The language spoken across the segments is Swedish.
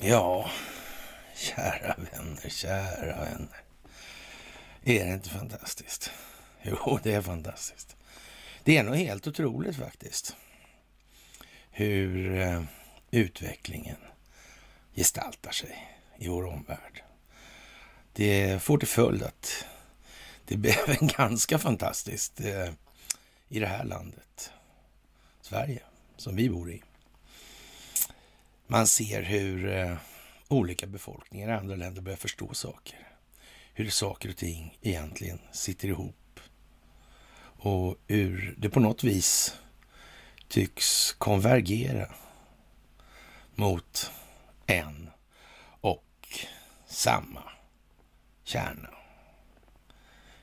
Ja, kära vänner, kära vänner. Är det inte fantastiskt? Jo, det är fantastiskt. Det är nog helt otroligt faktiskt. Hur eh, utvecklingen gestaltar sig i vår omvärld. Det får till följd att det blev en ganska fantastiskt eh, i det här landet, Sverige, som vi bor i. Man ser hur eh, olika befolkningar i andra länder börjar förstå saker. Hur saker och ting egentligen sitter ihop. Och hur det på något vis tycks konvergera mot en och samma kärna.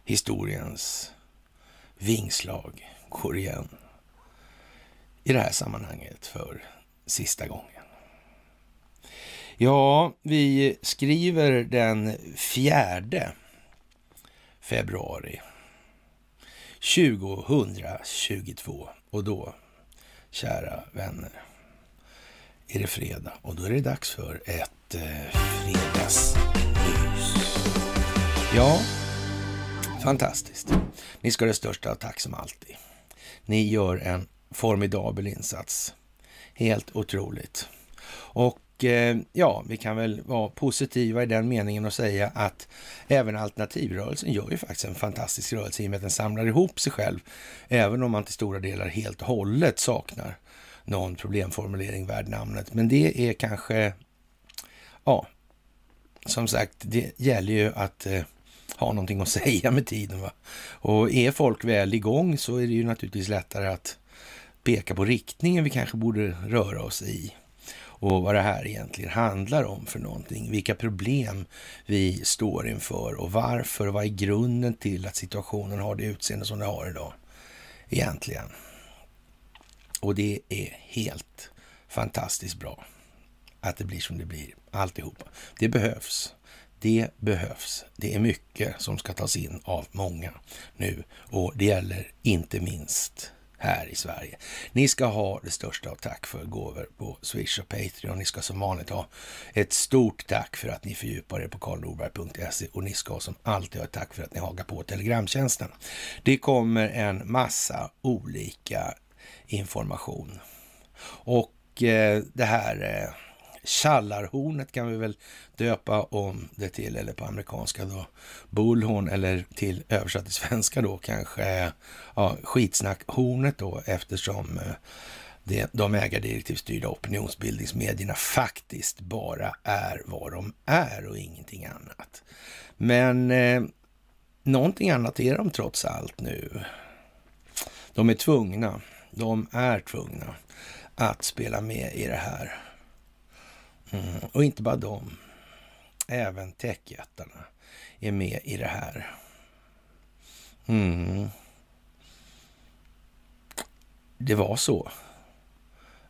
Historiens vingslag går igen i det här sammanhanget för sista gången. Ja, vi skriver den fjärde februari 2022 och då, kära vänner, är det fredag och då är det dags för ett eh, fredagsmys. Ja, fantastiskt. Ni ska ha det största tack som alltid. Ni gör en formidabel insats. Helt otroligt. Och Eh, ja, vi kan väl vara positiva i den meningen och säga att även alternativrörelsen gör ju faktiskt en fantastisk rörelse i och med att den samlar ihop sig själv, även om man till stora delar helt och hållet saknar någon problemformulering värd namnet. Men det är kanske, ja, som sagt, det gäller ju att eh, ha någonting att säga med tiden. Va? Och är folk väl igång så är det ju naturligtvis lättare att peka på riktningen vi kanske borde röra oss i och vad det här egentligen handlar om för någonting. Vilka problem vi står inför och varför och vad är grunden till att situationen har det utseende som den har idag egentligen. Och det är helt fantastiskt bra att det blir som det blir, alltihopa. Det behövs. Det behövs. Det är mycket som ska tas in av många nu och det gäller inte minst här i Sverige. Ni ska ha det största av tack för gåvor på Swish och Patreon. Ni ska som vanligt ha ett stort tack för att ni fördjupar er på karlnorberg.se och ni ska som alltid ha ett tack för att ni hakar på Telegramtjänsten. Det kommer en massa olika information och eh, det här eh, Tjallarhornet kan vi väl döpa om det till, eller på amerikanska då Bullhorn, eller till översatt till svenska då kanske ja, skitsnackhornet då, eftersom eh, det, de ägardirektivstyrda opinionsbildningsmedierna faktiskt bara är vad de är och ingenting annat. Men eh, någonting annat är de trots allt nu. De är tvungna, de är tvungna att spela med i det här. Mm. Och inte bara de. Även techjättarna är med i det här. Mm. Det var så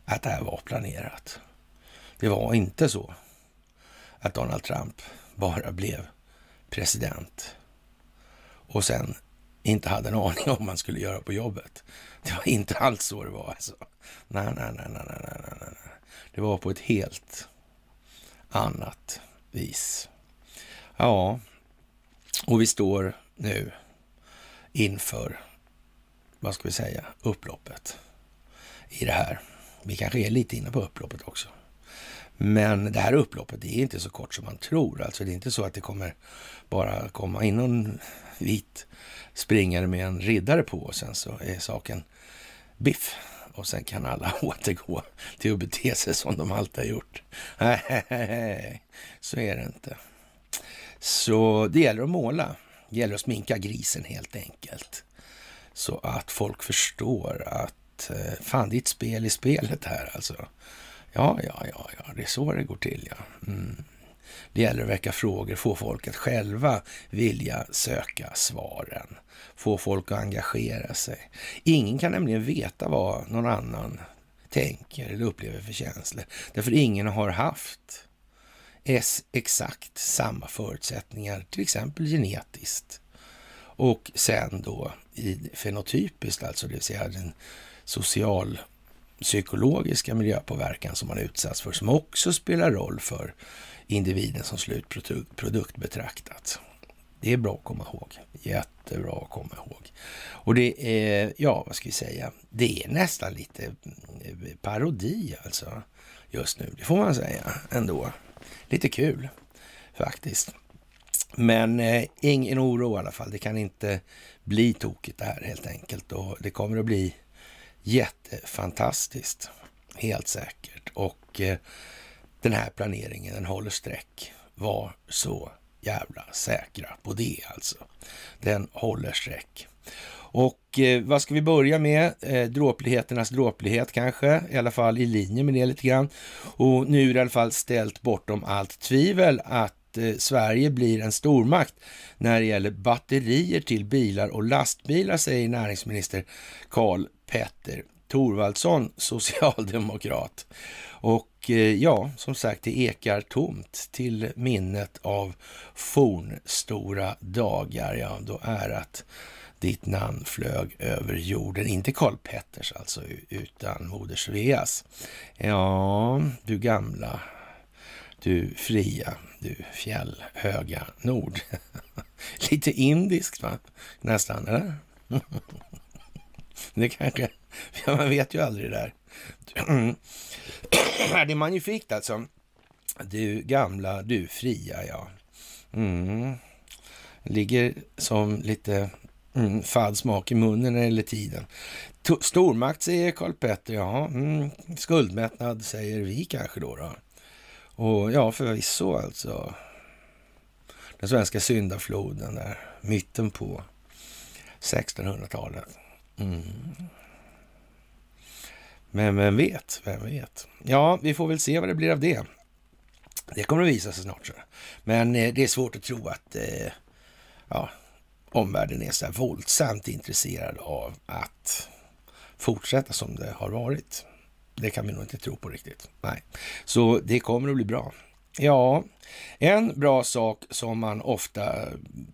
att det här var planerat. Det var inte så att Donald Trump bara blev president och sen inte hade en aning om vad han skulle göra på jobbet. Det var inte alls så det var. Alltså. Nej, nej, nej, nej, nej, nej, nej. Det var på ett helt annat vis. Ja, och vi står nu inför, vad ska vi säga, upploppet i det här. Vi kanske är lite inne på upploppet också. Men det här upploppet är inte så kort som man tror. Alltså det är inte så att det kommer bara komma in någon vit springare med en riddare på och sen så är saken biff och sen kan alla återgå till att bete sig som de alltid har gjort. Nej, så är det inte. Så det gäller att måla. Det gäller att sminka grisen helt enkelt. Så att folk förstår att eh, fan, det är ett spel i spelet här alltså. Ja, ja, ja, ja, det är så det går till ja. Mm. Det gäller att väcka frågor, få folk att själva vilja söka svaren. Få folk att engagera sig. Ingen kan nämligen veta vad någon annan tänker eller upplever för känslor. Därför ingen har haft exakt samma förutsättningar, till exempel genetiskt. Och sen då i fenotypiskt, alltså det vill säga den social psykologiska miljöpåverkan som man utsatts för, som också spelar roll för individen som slutprodukt betraktat. Det är bra att komma ihåg. Jättebra att komma ihåg. Och det är, ja, vad ska vi säga, det är nästan lite eh, parodi alltså just nu. Det får man säga ändå. Lite kul faktiskt. Men eh, ingen oro i alla fall. Det kan inte bli tokigt det här helt enkelt. Och det kommer att bli jättefantastiskt. Helt säkert. Och eh, den här planeringen, den håller streck. Var så jävla säkra på det alltså. Den håller streck. Och eh, vad ska vi börja med? Eh, dråpligheternas dråplighet kanske, i alla fall i linje med det lite grann. Och nu är det i alla fall ställt bortom allt tvivel att eh, Sverige blir en stormakt när det gäller batterier till bilar och lastbilar, säger näringsminister Karl Petter Thorvaldsson, socialdemokrat. Och Eh, ja, som sagt, det ekar tomt till minnet av fornstora dagar. Ja, då är att ditt namn flög över jorden. Inte Karl Petters alltså, utan Moder Sveas. Ja, du gamla, du fria, du fjällhöga nord. Lite indiskt va? Nästan, eller? det kanske, ja, man vet ju aldrig det där. Mm. det är magnifikt alltså. Du gamla, du fria, ja. Mm. Ligger som lite mm, fadd smak i munnen när det gäller tiden. Stormakt säger Karl Petter, ja. Mm. Skuldmättnad säger vi kanske då. då. Och ja, förvisso alltså. Den svenska syndafloden där, mitten på 1600-talet. Mm. Men vem vet, vem vet. Ja, vi får väl se vad det blir av det. Det kommer att visa sig snart. Så. Men eh, det är svårt att tro att eh, ja, omvärlden är så här våldsamt intresserad av att fortsätta som det har varit. Det kan vi nog inte tro på riktigt. Nej, så det kommer att bli bra. Ja, en bra sak som man ofta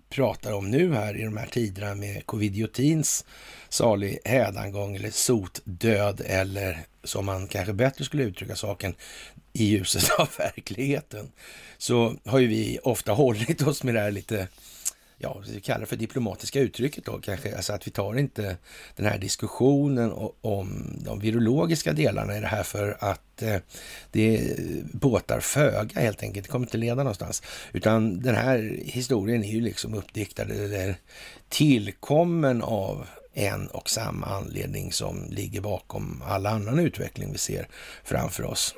pratar om nu här i de här tiderna med covidiotins salig hädangång eller sotdöd eller som man kanske bättre skulle uttrycka saken i ljuset av verkligheten, så har ju vi ofta hållit oss med det här lite ja, vi kallar det för diplomatiska uttrycket då kanske, alltså att vi tar inte den här diskussionen om de virologiska delarna i det här för att eh, det båtar föga helt enkelt. Det kommer inte leda någonstans. Utan den här historien är ju liksom uppdiktad eller tillkommen av en och samma anledning som ligger bakom all annan utveckling vi ser framför oss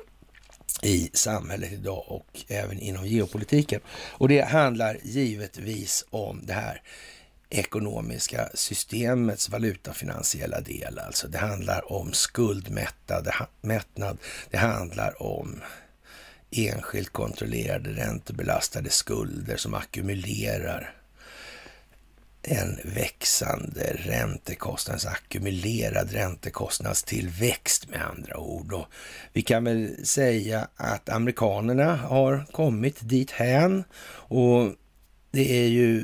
i samhället idag och även inom geopolitiken. Och det handlar givetvis om det här ekonomiska systemets valutafinansiella del. Alltså det handlar om skuldmättnad. Det handlar om enskilt kontrollerade räntebelastade skulder som ackumulerar en växande räntekostnads, ackumulerad räntekostnadstillväxt med andra ord. Och vi kan väl säga att amerikanerna har kommit dit hän och det är ju,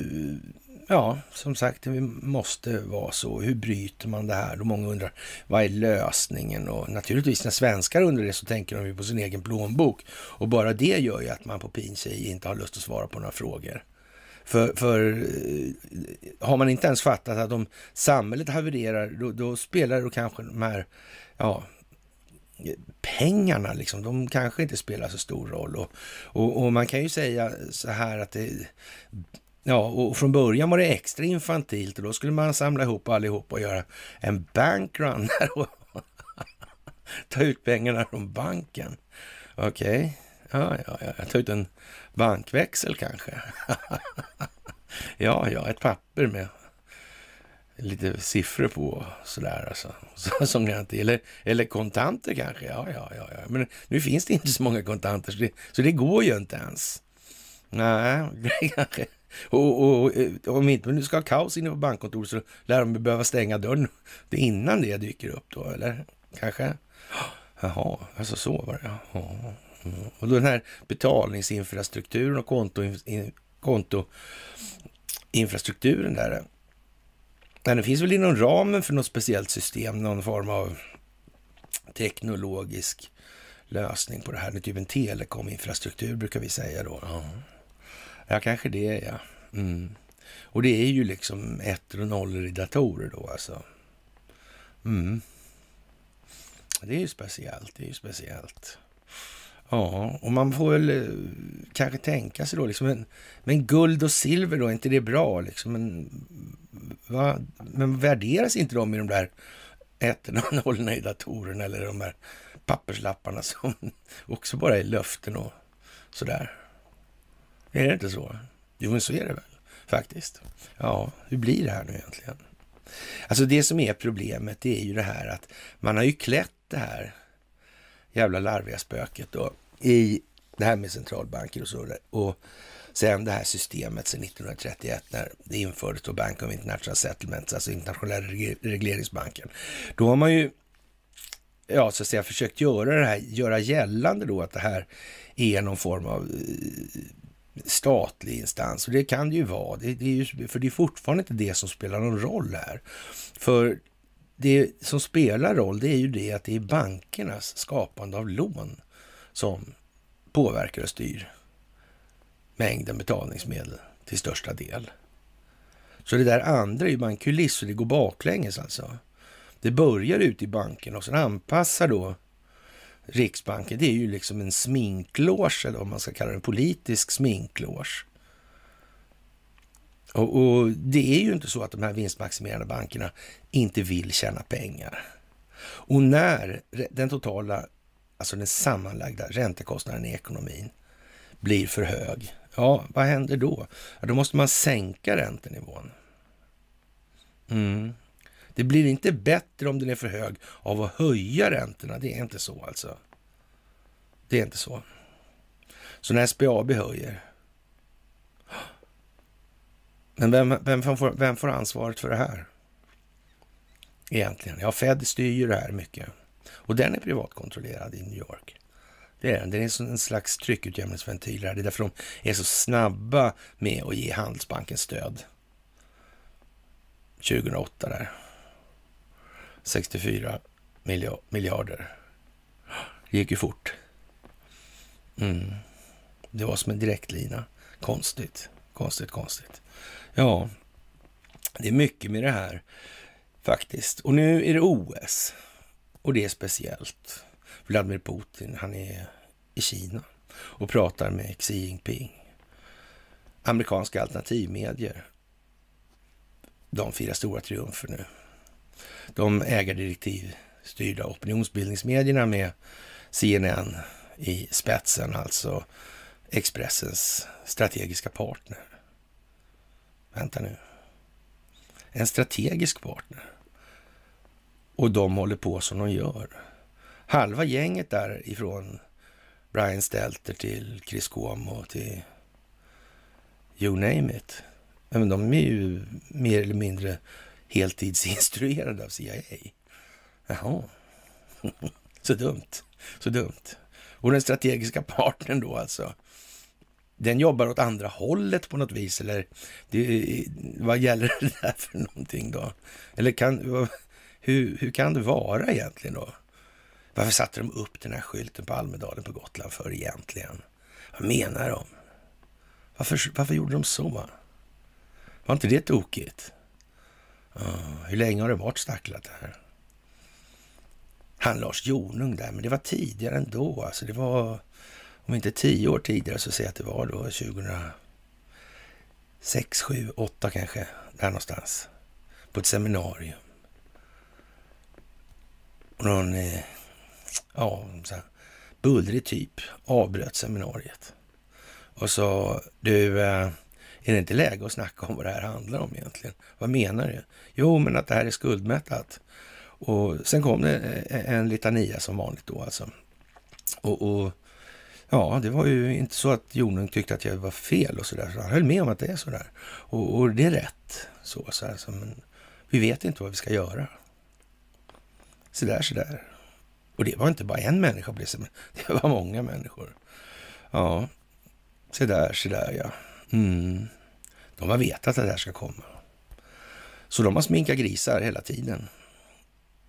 ja, som sagt, det måste vara så. Hur bryter man det här? Och många undrar, vad är lösningen? Och naturligtvis när svenskar undrar det så tänker de ju på sin egen plånbok. Och bara det gör ju att man på pin inte har lust att svara på några frågor. För, för eh, har man inte ens fattat att om samhället havererar, då, då spelar då kanske de här, ja, pengarna liksom, de kanske inte spelar så stor roll. Och, och, och man kan ju säga så här att det, ja, och från början var det extra infantilt och då skulle man samla ihop allihop och göra en bankrun och ta ut pengarna från banken. Okej, okay. ja, ja, ja, ta ut en bankväxel kanske. ja, ja, ett papper med lite siffror på sådär alltså. Som ni inte, eller, eller kontanter kanske. Ja, ja, ja, ja. Men nu finns det inte så många kontanter så det, så det går ju inte ens. Nej, kanske. Och, och, och, eh, om inte nu ska ha kaos inne på bankkontoret så lär de behöva stänga dörren det innan det dyker upp då, eller? Kanske? Jaha, alltså så var det. Jaha. Och då den här betalningsinfrastrukturen och konto, kontoinfrastrukturen där. Men det finns väl inom ramen för något speciellt system, någon form av teknologisk lösning på det här. Det är typ en telekominfrastruktur brukar vi säga då. Ja, ja kanske det ja. Mm. Och det är ju liksom ettor och nollor i datorer då alltså. Mm. Det är ju speciellt, det är ju speciellt. Ja, och man får väl eh, kanske tänka sig då liksom, men, men guld och silver då, är inte det bra liksom? Men, va, men värderas inte de i de där ettorna och nollorna i datorerna eller de här papperslapparna som också bara är löften och sådär? Är det inte så? Jo, men så är det väl faktiskt. Ja, hur blir det här nu egentligen? Alltså det som är problemet, det är ju det här att man har ju klätt det här jävla larviga spöket då i det här med centralbanker och så. där. Och sen det här systemet sedan 1931 när det infördes då Bank of International Settlements, alltså internationella regleringsbanken. Då har man ju ja, så att säga försökt göra det här, göra gällande då att det här är någon form av eh, statlig instans. Och det kan det ju vara, det, det är ju, för det är fortfarande inte det som spelar någon roll här. För det som spelar roll, det är ju det att det är bankernas skapande av lån som påverkar och styr mängden betalningsmedel till största del. Så det där andra är ju bara en kuliss och det går baklänges alltså. Det börjar ute i banken och sen anpassar då Riksbanken. Det är ju liksom en sminklås eller vad man ska kalla det, en politisk sminklås. Och, och, det är ju inte så att de här vinstmaximerande bankerna inte vill tjäna pengar. Och när den totala, alltså den sammanlagda räntekostnaden i ekonomin blir för hög, ja, vad händer då? Ja, då måste man sänka räntenivån. Mm. Det blir inte bättre om den är för hög av att höja räntorna. Det är inte så alltså. Det är inte så. Så när SBAB höjer, men vem, vem, får, vem får ansvaret för det här? Egentligen. Ja, Fed styr ju det här mycket. Och den är privatkontrollerad i New York. Det är den. Den är en slags tryckutjämningsventil. Det är därför de är så snabba med att ge Handelsbanken stöd. 2008 där. 64 miljarder. Det gick ju fort. Mm. Det var som en direktlina. Konstigt, konstigt, konstigt. Ja, det är mycket med det här faktiskt. Och nu är det OS och det är speciellt. Vladimir Putin, han är i Kina och pratar med Xi Jinping. Amerikanska alternativmedier, de firar stora triumfer nu. De ägardirektiv styrda opinionsbildningsmedierna med CNN i spetsen, alltså Expressens strategiska partner. Vänta nu. En strategisk partner. Och de håller på som de gör. Halva gänget där ifrån Brian Stelter till Chris Cuomo till you name it. Men de är ju mer eller mindre heltidsinstruerade av CIA. Jaha, så dumt, så dumt. Och den strategiska partnern då alltså, den jobbar åt andra hållet på något vis? Eller det, vad gäller det där för någonting då? Eller kan, hur, hur kan det vara egentligen då? Varför satte de upp den här skylten på Almedalen på Gotland för egentligen? Vad menar de? Varför, varför gjorde de så? Var inte det tokigt? Uh, hur länge har det varit stacklat här? Han Lars Jonung där, men det var tidigare ändå. Alltså det var om inte tio år tidigare så säger jag att det var då 2006, 7, 8 kanske, där någonstans. På ett seminarium. Någon, eh, ja, så här, bullrig typ avbröt seminariet. Och sa, du, eh, är det inte läge att snacka om vad det här handlar om egentligen? Vad menar du? Jo, men att det här är skuldmättat. Och sen kom det eh, en litania som vanligt då alltså. Och, och Ja, det var ju inte så att Jonung tyckte att jag var fel och sådär. Så han höll med om att det är sådär. Och, och det är rätt. Så, så här, så, men vi vet inte vad vi ska göra. Sådär, där, där. Och det var inte bara en människa på det sättet. Det var många människor. Ja, sådär, där, där ja. Mm. De har vetat att det här ska komma. Så de har sminkat grisar hela tiden.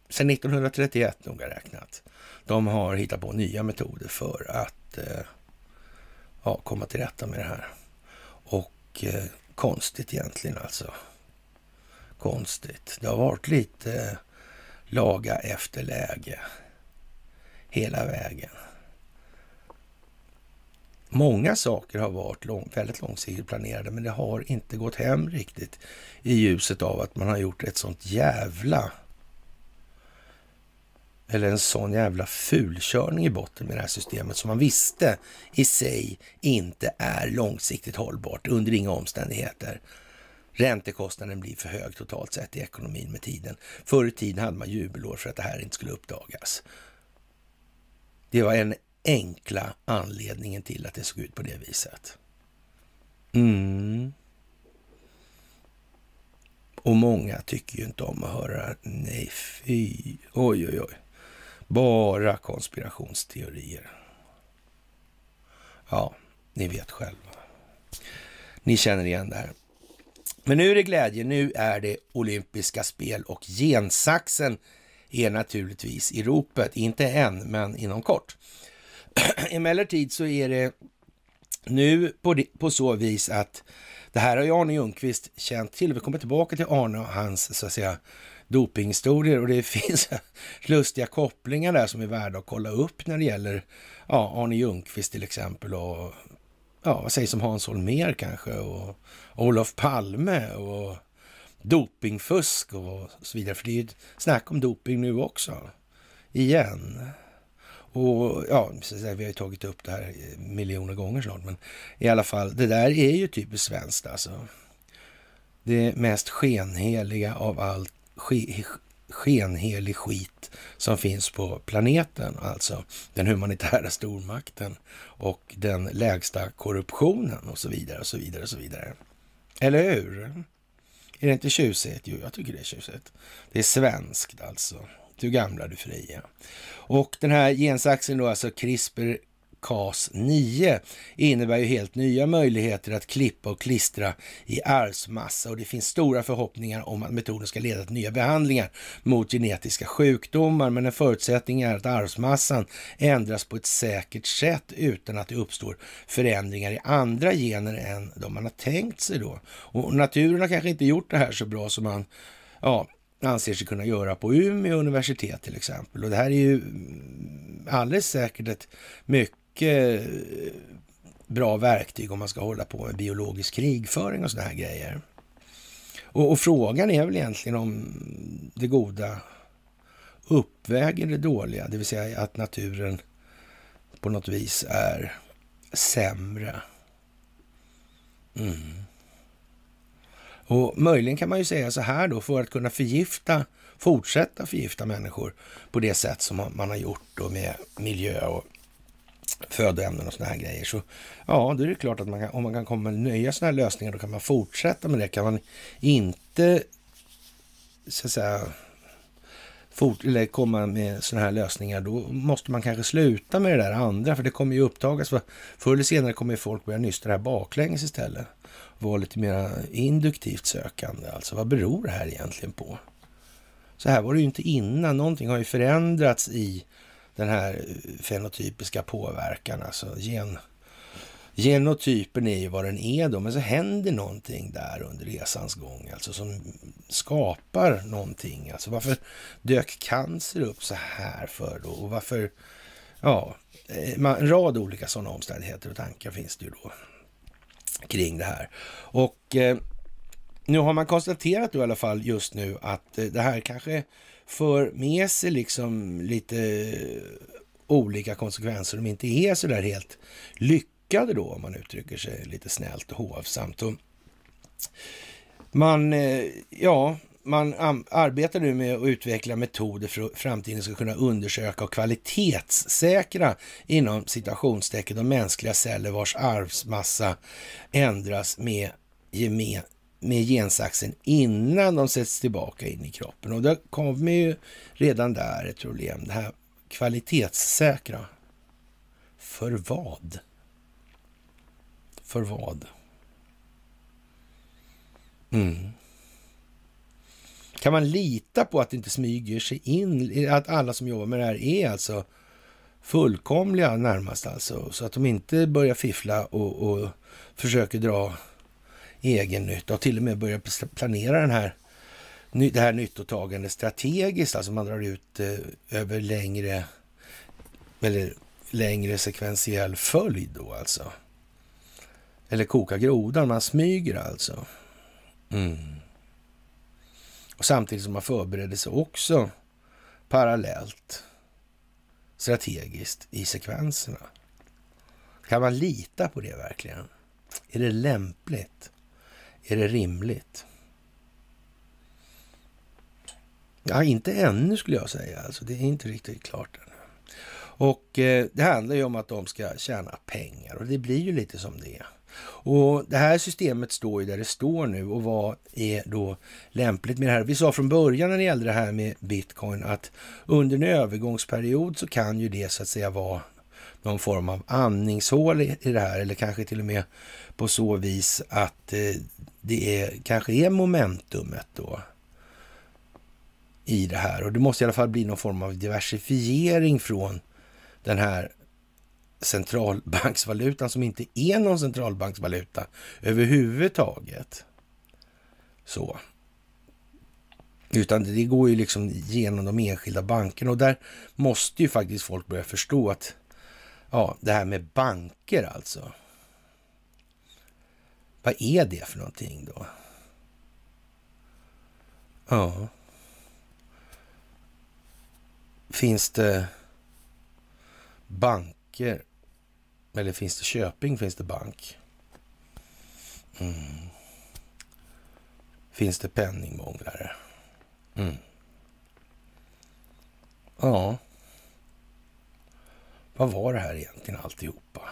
sedan 1931 noga räknat. De har hittat på nya metoder för att eh, ja, komma till rätta med det här. Och eh, konstigt egentligen alltså. Konstigt. Det har varit lite eh, laga efter läge hela vägen. Många saker har varit lång, väldigt långsiktigt planerade, men det har inte gått hem riktigt i ljuset av att man har gjort ett sånt jävla eller en sån jävla fulkörning i botten med det här systemet som man visste i sig inte är långsiktigt hållbart under inga omständigheter. Räntekostnaden blir för hög totalt sett i ekonomin med tiden. Förr i tiden hade man jubelår för att det här inte skulle uppdagas. Det var en enkla anledningen till att det såg ut på det viset. Mm. Och många tycker ju inte om att höra nej fy, oj oj oj. Bara konspirationsteorier. Ja, ni vet själva. Ni känner igen det här. Men nu är det glädje, nu är det olympiska spel och gensaxen är naturligtvis i ropet. Inte än, men inom kort. Emellertid så är det nu på, det, på så vis att det här har ju Arne Ljungqvist känt till. Vi kommer tillbaka till Arne och hans så att säga dopinghistorier och det finns lustiga kopplingar där som är värda att kolla upp när det gäller ja, Arne Ljungqvist till exempel och ja, vad sägs om Hans Holmér kanske och Olof Palme och dopingfusk och så vidare. För det är ju snack om doping nu också. Igen. Och ja, vi har ju tagit upp det här miljoner gånger snart, men i alla fall, det där är ju typiskt svenskt alltså. Det mest skenheliga av allt, skenhelig skit som finns på planeten, alltså den humanitära stormakten och den lägsta korruptionen och så vidare och så vidare och så vidare. Eller hur? Är det inte tjusigt? Jo, jag tycker det är tjusigt. Det är svenskt alltså. Du gamla, du fria. Och den här gensaxen då, alltså CRISPR Cas9 innebär ju helt nya möjligheter att klippa och klistra i arvsmassa och det finns stora förhoppningar om att metoden ska leda till nya behandlingar mot genetiska sjukdomar. Men en förutsättning är att arvsmassan ändras på ett säkert sätt utan att det uppstår förändringar i andra gener än de man har tänkt sig då. Och naturen har kanske inte gjort det här så bra som man ja, anser sig kunna göra på Umeå universitet till exempel. Och det här är ju alldeles säkert ett mycket mycket eh, bra verktyg om man ska hålla på med biologisk krigföring och sådana här grejer. Och, och, frågan är väl egentligen om det goda uppväger det dåliga, det vill säga att naturen på något vis är sämre. Mm. Och möjligen kan man ju säga så här då, för att kunna förgifta, fortsätta förgifta människor på det sätt som man har gjort då med miljö och födoämnen och såna här grejer. Så ja, då är det klart att man kan, om man kan komma med nya såna här lösningar, då kan man fortsätta med det. Kan man inte så att säga fort, eller komma med såna här lösningar, då måste man kanske sluta med det där andra, för det kommer ju upptagas. För förr eller senare kommer ju folk börja nysta det här baklänges istället. Vara lite mer induktivt sökande. Alltså, vad beror det här egentligen på? Så här var det ju inte innan. Någonting har ju förändrats i den här eh, fenotypiska påverkan, alltså gen, genotypen är ju vad den är då, men så händer någonting där under resans gång, alltså som skapar någonting. Alltså varför dök cancer upp så här för då? Och varför, ja, eh, en rad olika sådana omständigheter och tankar finns det ju då kring det här. Och eh, nu har man konstaterat då i alla fall just nu att eh, det här kanske för med sig liksom lite olika konsekvenser som inte är så där helt lyckade då, om man uttrycker sig lite snällt och hovsamt. Och man, eh, ja, man arbetar nu med att utveckla metoder för att framtiden ska kunna undersöka och kvalitetssäkra inom citationstecken de mänskliga celler vars arvsmassa ändras med gemen med gensaxen innan de sätts tillbaka in i kroppen. Och det kommer ju redan där ett problem. Det här kvalitetssäkra. För vad? För vad? Mm. Kan man lita på att det inte smyger sig in, att alla som jobbar med det här är alltså fullkomliga närmast alltså, så att de inte börjar fiffla och, och försöker dra egen nytta och till och med börjar planera den här, det här nyttotagandet strategiskt, alltså man drar ut eh, över längre, eller längre sekventiell följd då alltså. Eller koka grodan, man smyger alltså. Mm. Och samtidigt som man förbereder sig också parallellt strategiskt i sekvenserna. Kan man lita på det verkligen? Är det lämpligt? Är det rimligt? Ja, inte ännu skulle jag säga. Alltså, det är inte riktigt klart ännu. Och eh, det handlar ju om att de ska tjäna pengar och det blir ju lite som det är. Och det här systemet står ju där det står nu och vad är då lämpligt med det här? Vi sa från början när det gällde det här med bitcoin att under en övergångsperiod så kan ju det så att säga vara någon form av andningshål i det här eller kanske till och med på så vis att eh, det är, kanske är momentumet då i det här och det måste i alla fall bli någon form av diversifiering från den här centralbanksvalutan som inte är någon centralbanksvaluta överhuvudtaget. Så. Utan det går ju liksom genom de enskilda bankerna och där måste ju faktiskt folk börja förstå att ja, det här med banker alltså. Vad är det för någonting då? Ja. Finns det banker eller finns det Köping? Finns det bank? Mm. Finns det penningmånglare? Mm. Ja. Vad var det här egentligen alltihopa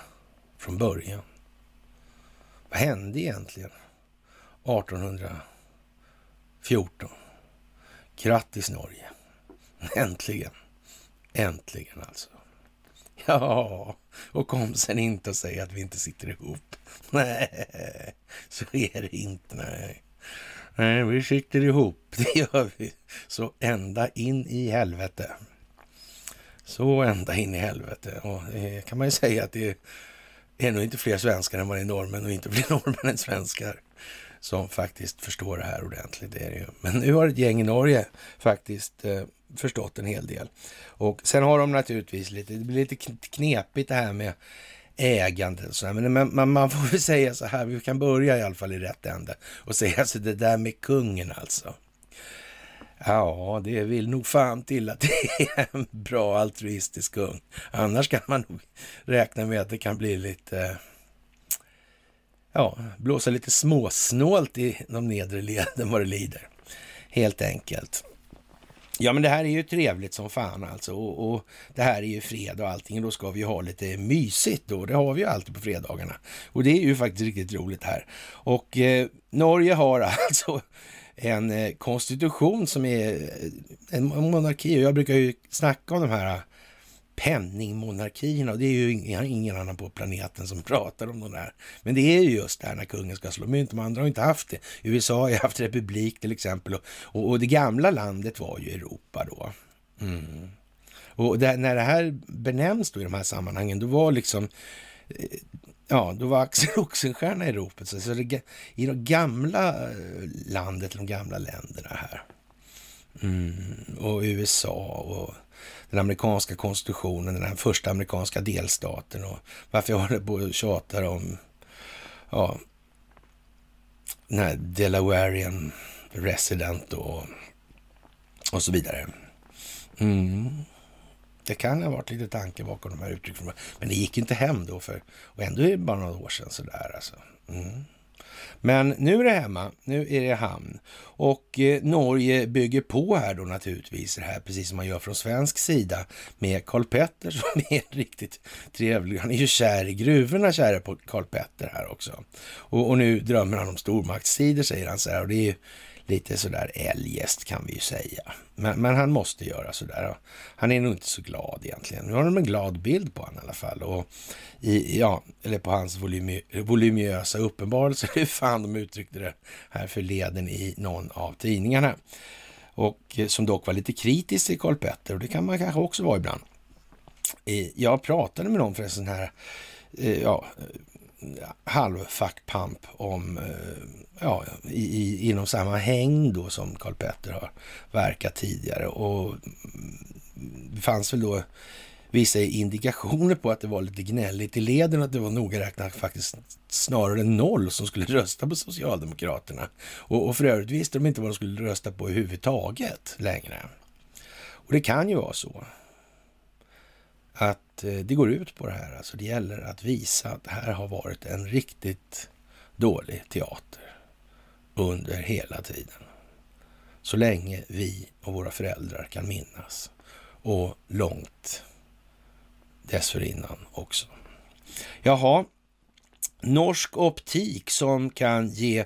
från början? Vad hände egentligen 1814? Grattis Norge! Äntligen! Äntligen alltså. Ja, och kom sen inte och säg att vi inte sitter ihop. Nej, så är det inte. Nej. nej, vi sitter ihop. Det gör vi. Så ända in i helvete. Så ända in i helvete. Och det kan man ju säga att det det är nog inte fler svenskar än vad det är norrmän och inte fler norrmän än svenskar som faktiskt förstår det här ordentligt. Det är det ju. Men nu har ett gäng i Norge faktiskt eh, förstått en hel del. Och sen har de naturligtvis lite, det blir lite knepigt det här med ägande och sådär. Men man, man, man, får väl säga så här, vi kan börja i alla fall i rätt ände och säga alltså det där med kungen alltså. Ja, det vill nog fan till att det är en bra altruistisk kung. Annars kan man nog räkna med att det kan bli lite, ja, blåsa lite småsnålt i de nedre leden vad det lider. Helt enkelt. Ja, men det här är ju trevligt som fan alltså. Och, och, det här är ju fredag och allting. Då ska vi ju ha lite mysigt då. Det har vi ju alltid på fredagarna. Och det är ju faktiskt riktigt roligt här. Och eh, Norge har alltså en eh, konstitution som är eh, en monarki. Jag brukar ju snacka om de här eh, penningmonarkierna och det är ju ingen annan på planeten som pratar om de där. Men det är ju just det här när kungen ska slå mynt. De andra har inte haft det. USA har haft republik till exempel och, och, och det gamla landet var ju Europa då. Mm. Och det, när det här benämns då i de här sammanhangen, då var liksom Ja, då var Axel Oxenstierna i ropet. Så, det, I det gamla eh, landet, de gamla länderna här. Mm. Och USA och den amerikanska konstitutionen, den här första amerikanska delstaten och varför jag håller på och tjatar om ja, den här Delawarean resident och, och så vidare. Mm. Det kan ha varit lite tanke bakom de här uttrycken. Men det gick inte hem då, för, och ändå är det bara några år sedan sådär alltså. Mm. Men nu är det hemma, nu är det hamn. Och eh, Norge bygger på här då naturligtvis det här, precis som man gör från svensk sida med Karl Petter som är riktigt trevlig. Han är ju kär i gruvorna, käre på Karl Petter här också. Och, och nu drömmer han om stormaktstider, säger han så här. Och det är ju lite sådär eljest kan vi ju säga. Men, men, han måste göra sådär. Han är nog inte så glad egentligen. Nu har de en glad bild på honom i alla fall. Och i, ja, eller på hans volym, voluminösa uppenbarelse, hur fan de uttryckte det här förleden i någon av tidningarna. och eh, som dock var lite kritisk till Karl Petter och det kan man kanske också vara ibland. Eh, jag pratade med någon förresten här, eh, ja, halvfackpamp om, eh, ja, i, i, inom samma häng då som Karl Petter har verkat tidigare och mm, det fanns väl då vissa indikationer på att det var lite gnälligt i leden, att det var noga räknat faktiskt snarare noll som skulle rösta på Socialdemokraterna. Och, och för övrigt visste de inte vad de skulle rösta på överhuvudtaget längre. Och det kan ju vara så att eh, det går ut på det här. Alltså det gäller att visa att det här har varit en riktigt dålig teater under hela tiden. Så länge vi och våra föräldrar kan minnas. Och långt dessförinnan också. Jaha, norsk optik som kan ge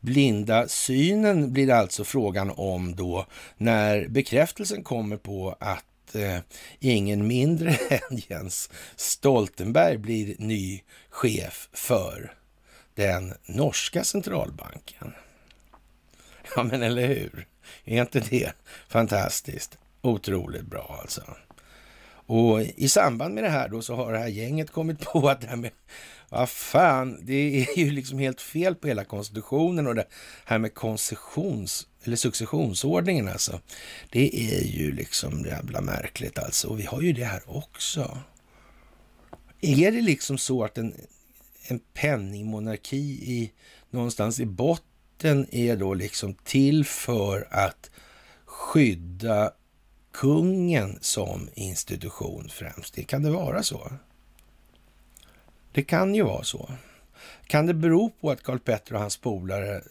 blinda synen blir det alltså frågan om då när bekräftelsen kommer på att eh, ingen mindre än Jens Stoltenberg blir ny chef för den norska centralbanken. Ja, men eller hur? Är inte det fantastiskt? Otroligt bra alltså. Och i samband med det här då så har det här gänget kommit på att det här med vad fan, det är ju liksom helt fel på hela konstitutionen och det här med koncessions eller successionsordningen alltså. Det är ju liksom jävla märkligt alltså. Och vi har ju det här också. Är det liksom så att en, en penningmonarki i, någonstans i botten är då liksom till för att skydda kungen som institution främst. Det kan det vara så? Det kan ju vara så. Kan det bero på att Karl Petter och hans polare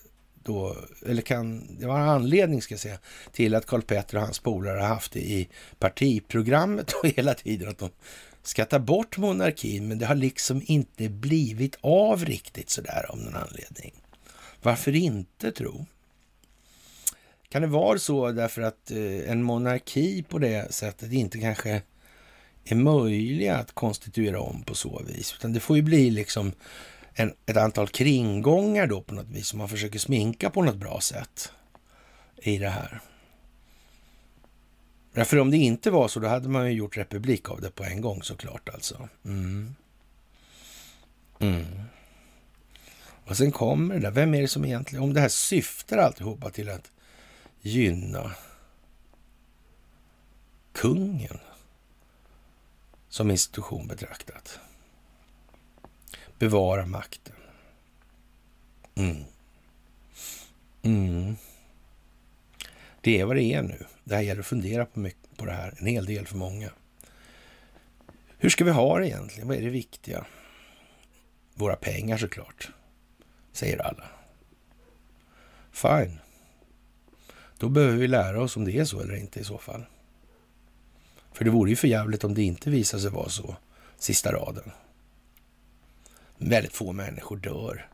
då, eller kan det vara en anledning ska jag säga, till att Karl Petter och hans polare har haft det i partiprogrammet och hela tiden att de ska ta bort monarkin, men det har liksom inte blivit av riktigt sådär av någon anledning. Varför inte tro? Kan det vara så därför att eh, en monarki på det sättet inte kanske är möjlig att konstituera om på så vis, utan det får ju bli liksom en, ett antal kringgångar då på något vis som man försöker sminka på något bra sätt i det här. Därför om det inte var så, då hade man ju gjort republik av det på en gång såklart alltså. Mm. Mm. Och sen kommer det där, vem är det som egentligen, om det här syftar alltihopa till att gynna kungen som institution betraktat. Bevara makten. Mm. Mm. Det är vad det är nu. Det här gäller att fundera på, mycket, på det här, en hel del för många. Hur ska vi ha det egentligen? Vad är det viktiga? Våra pengar såklart, säger alla. Fine. Då behöver vi lära oss om det är så eller inte i så fall. För det vore ju för jävligt om det inte visar sig vara så, sista raden. Väldigt få människor dör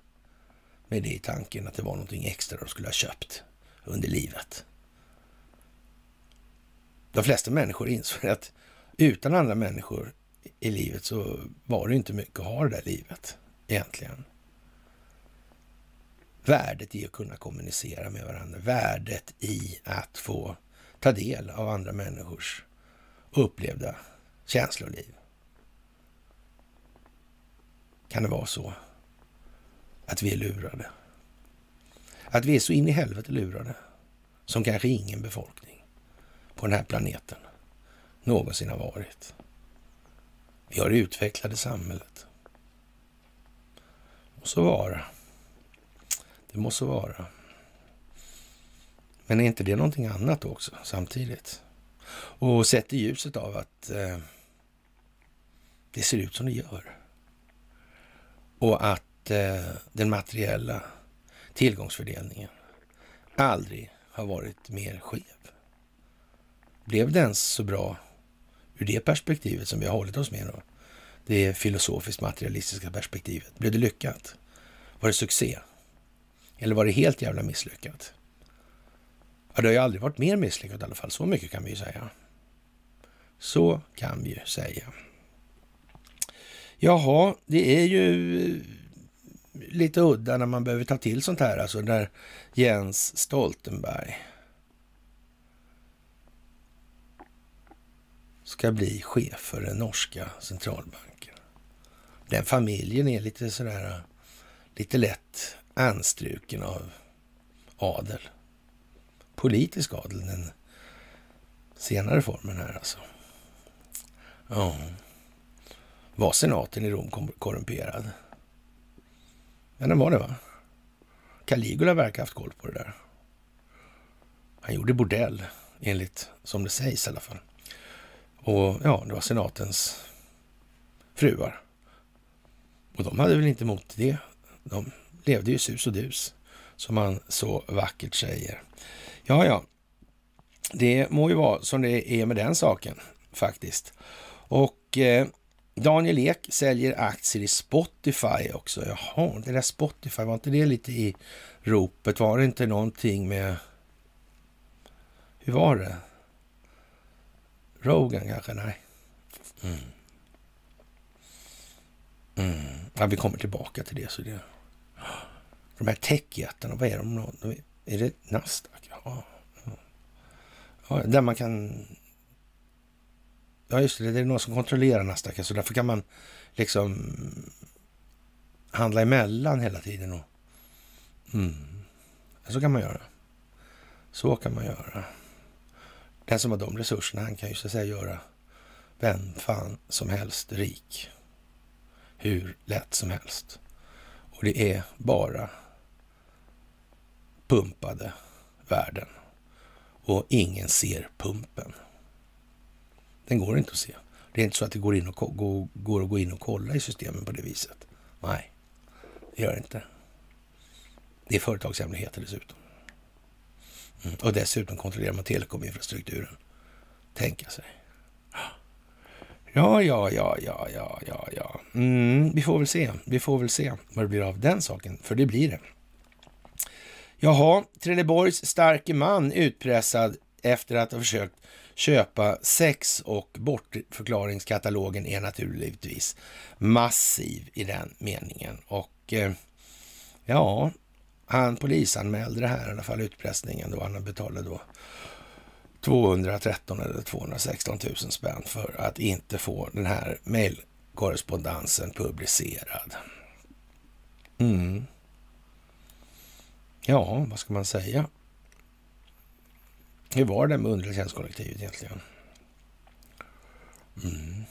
med det i tanken att det var någonting extra de skulle ha köpt under livet. De flesta människor insåg att utan andra människor i livet så var det inte mycket att ha det där livet egentligen värdet i att kunna kommunicera med varandra, värdet i att få ta del av andra människors upplevda känsloliv. Kan det vara så att vi är lurade? Att vi är så in i helvete lurade som kanske ingen befolkning på den här planeten någonsin har varit. Vi har det utvecklade samhället. Och så vara. Det måste vara. Men är inte det någonting annat också samtidigt? Och sett i ljuset av att eh, det ser ut som det gör. Och att eh, den materiella tillgångsfördelningen aldrig har varit mer skev. Blev det ens så bra ur det perspektivet som vi har hållit oss med då? Det filosofiskt materialistiska perspektivet. Blev det lyckat? Var det succé? Eller var det helt jävla misslyckat? Ja, det har ju aldrig varit mer misslyckat i alla fall. Så mycket kan vi ju säga. Så kan vi ju säga. Jaha, det är ju eh, lite udda när man behöver ta till sånt här, alltså när Jens Stoltenberg ska bli chef för den norska centralbanken. Den familjen är lite sådär, eh, lite lätt anstruken av adel. Politisk adel, den senare formen här alltså. Ja. Oh. Var senaten i Rom korrumperad? Ja, den var det va? Caligula verkar haft koll på det där. Han gjorde bordell, enligt som det sägs i alla fall. Och ja, det var senatens fruar. Och de hade väl inte emot det. De levde ju sus och dus, som man så vackert säger. Ja, ja, det må ju vara som det är med den saken faktiskt. Och eh, Daniel Ek säljer aktier i Spotify också. Jaha, det där Spotify, var inte det lite i ropet? Var det inte någonting med... Hur var det? Rogan kanske? Nej. Mm. Mm. Ja, vi kommer tillbaka till det. Så det... De här techjättarna, vad är de? Är det Nasdaq? Ja. ja. Där man kan Ja, just det. Det är någon som kontrollerar Nasdaq, så därför kan man liksom handla emellan hela tiden. Och, mm. Så kan man göra. Så kan man göra. Den som har de resurserna, han kan ju så att säga göra vem fan som helst rik. Hur lätt som helst. Och det är bara pumpade värden. Och ingen ser pumpen. Den går inte att se. Det är inte så att det går, in och, går, går att gå in och kolla i systemen på det viset. Nej, det gör det inte. Det är företagshemligheter dessutom. Mm. Och dessutom kontrollerar man telekominfrastrukturen. Tänka sig. Ja, ja, ja, ja, ja, ja, ja. Mm, vi får väl se. Vi får väl se vad det blir av den saken, för det blir det. Jaha, Trelleborgs starke man utpressad efter att ha försökt köpa sex och bortförklaringskatalogen är naturligtvis massiv i den meningen. Och eh, ja, han polisanmälde det här i alla fall, utpressningen då. Han betalade då 213 eller 216 000 spänn för att inte få den här mejlkorrespondensen publicerad. Mm. Ja, vad ska man säga? Hur var det med underrättelsetjänstkollektivet egentligen? Mm.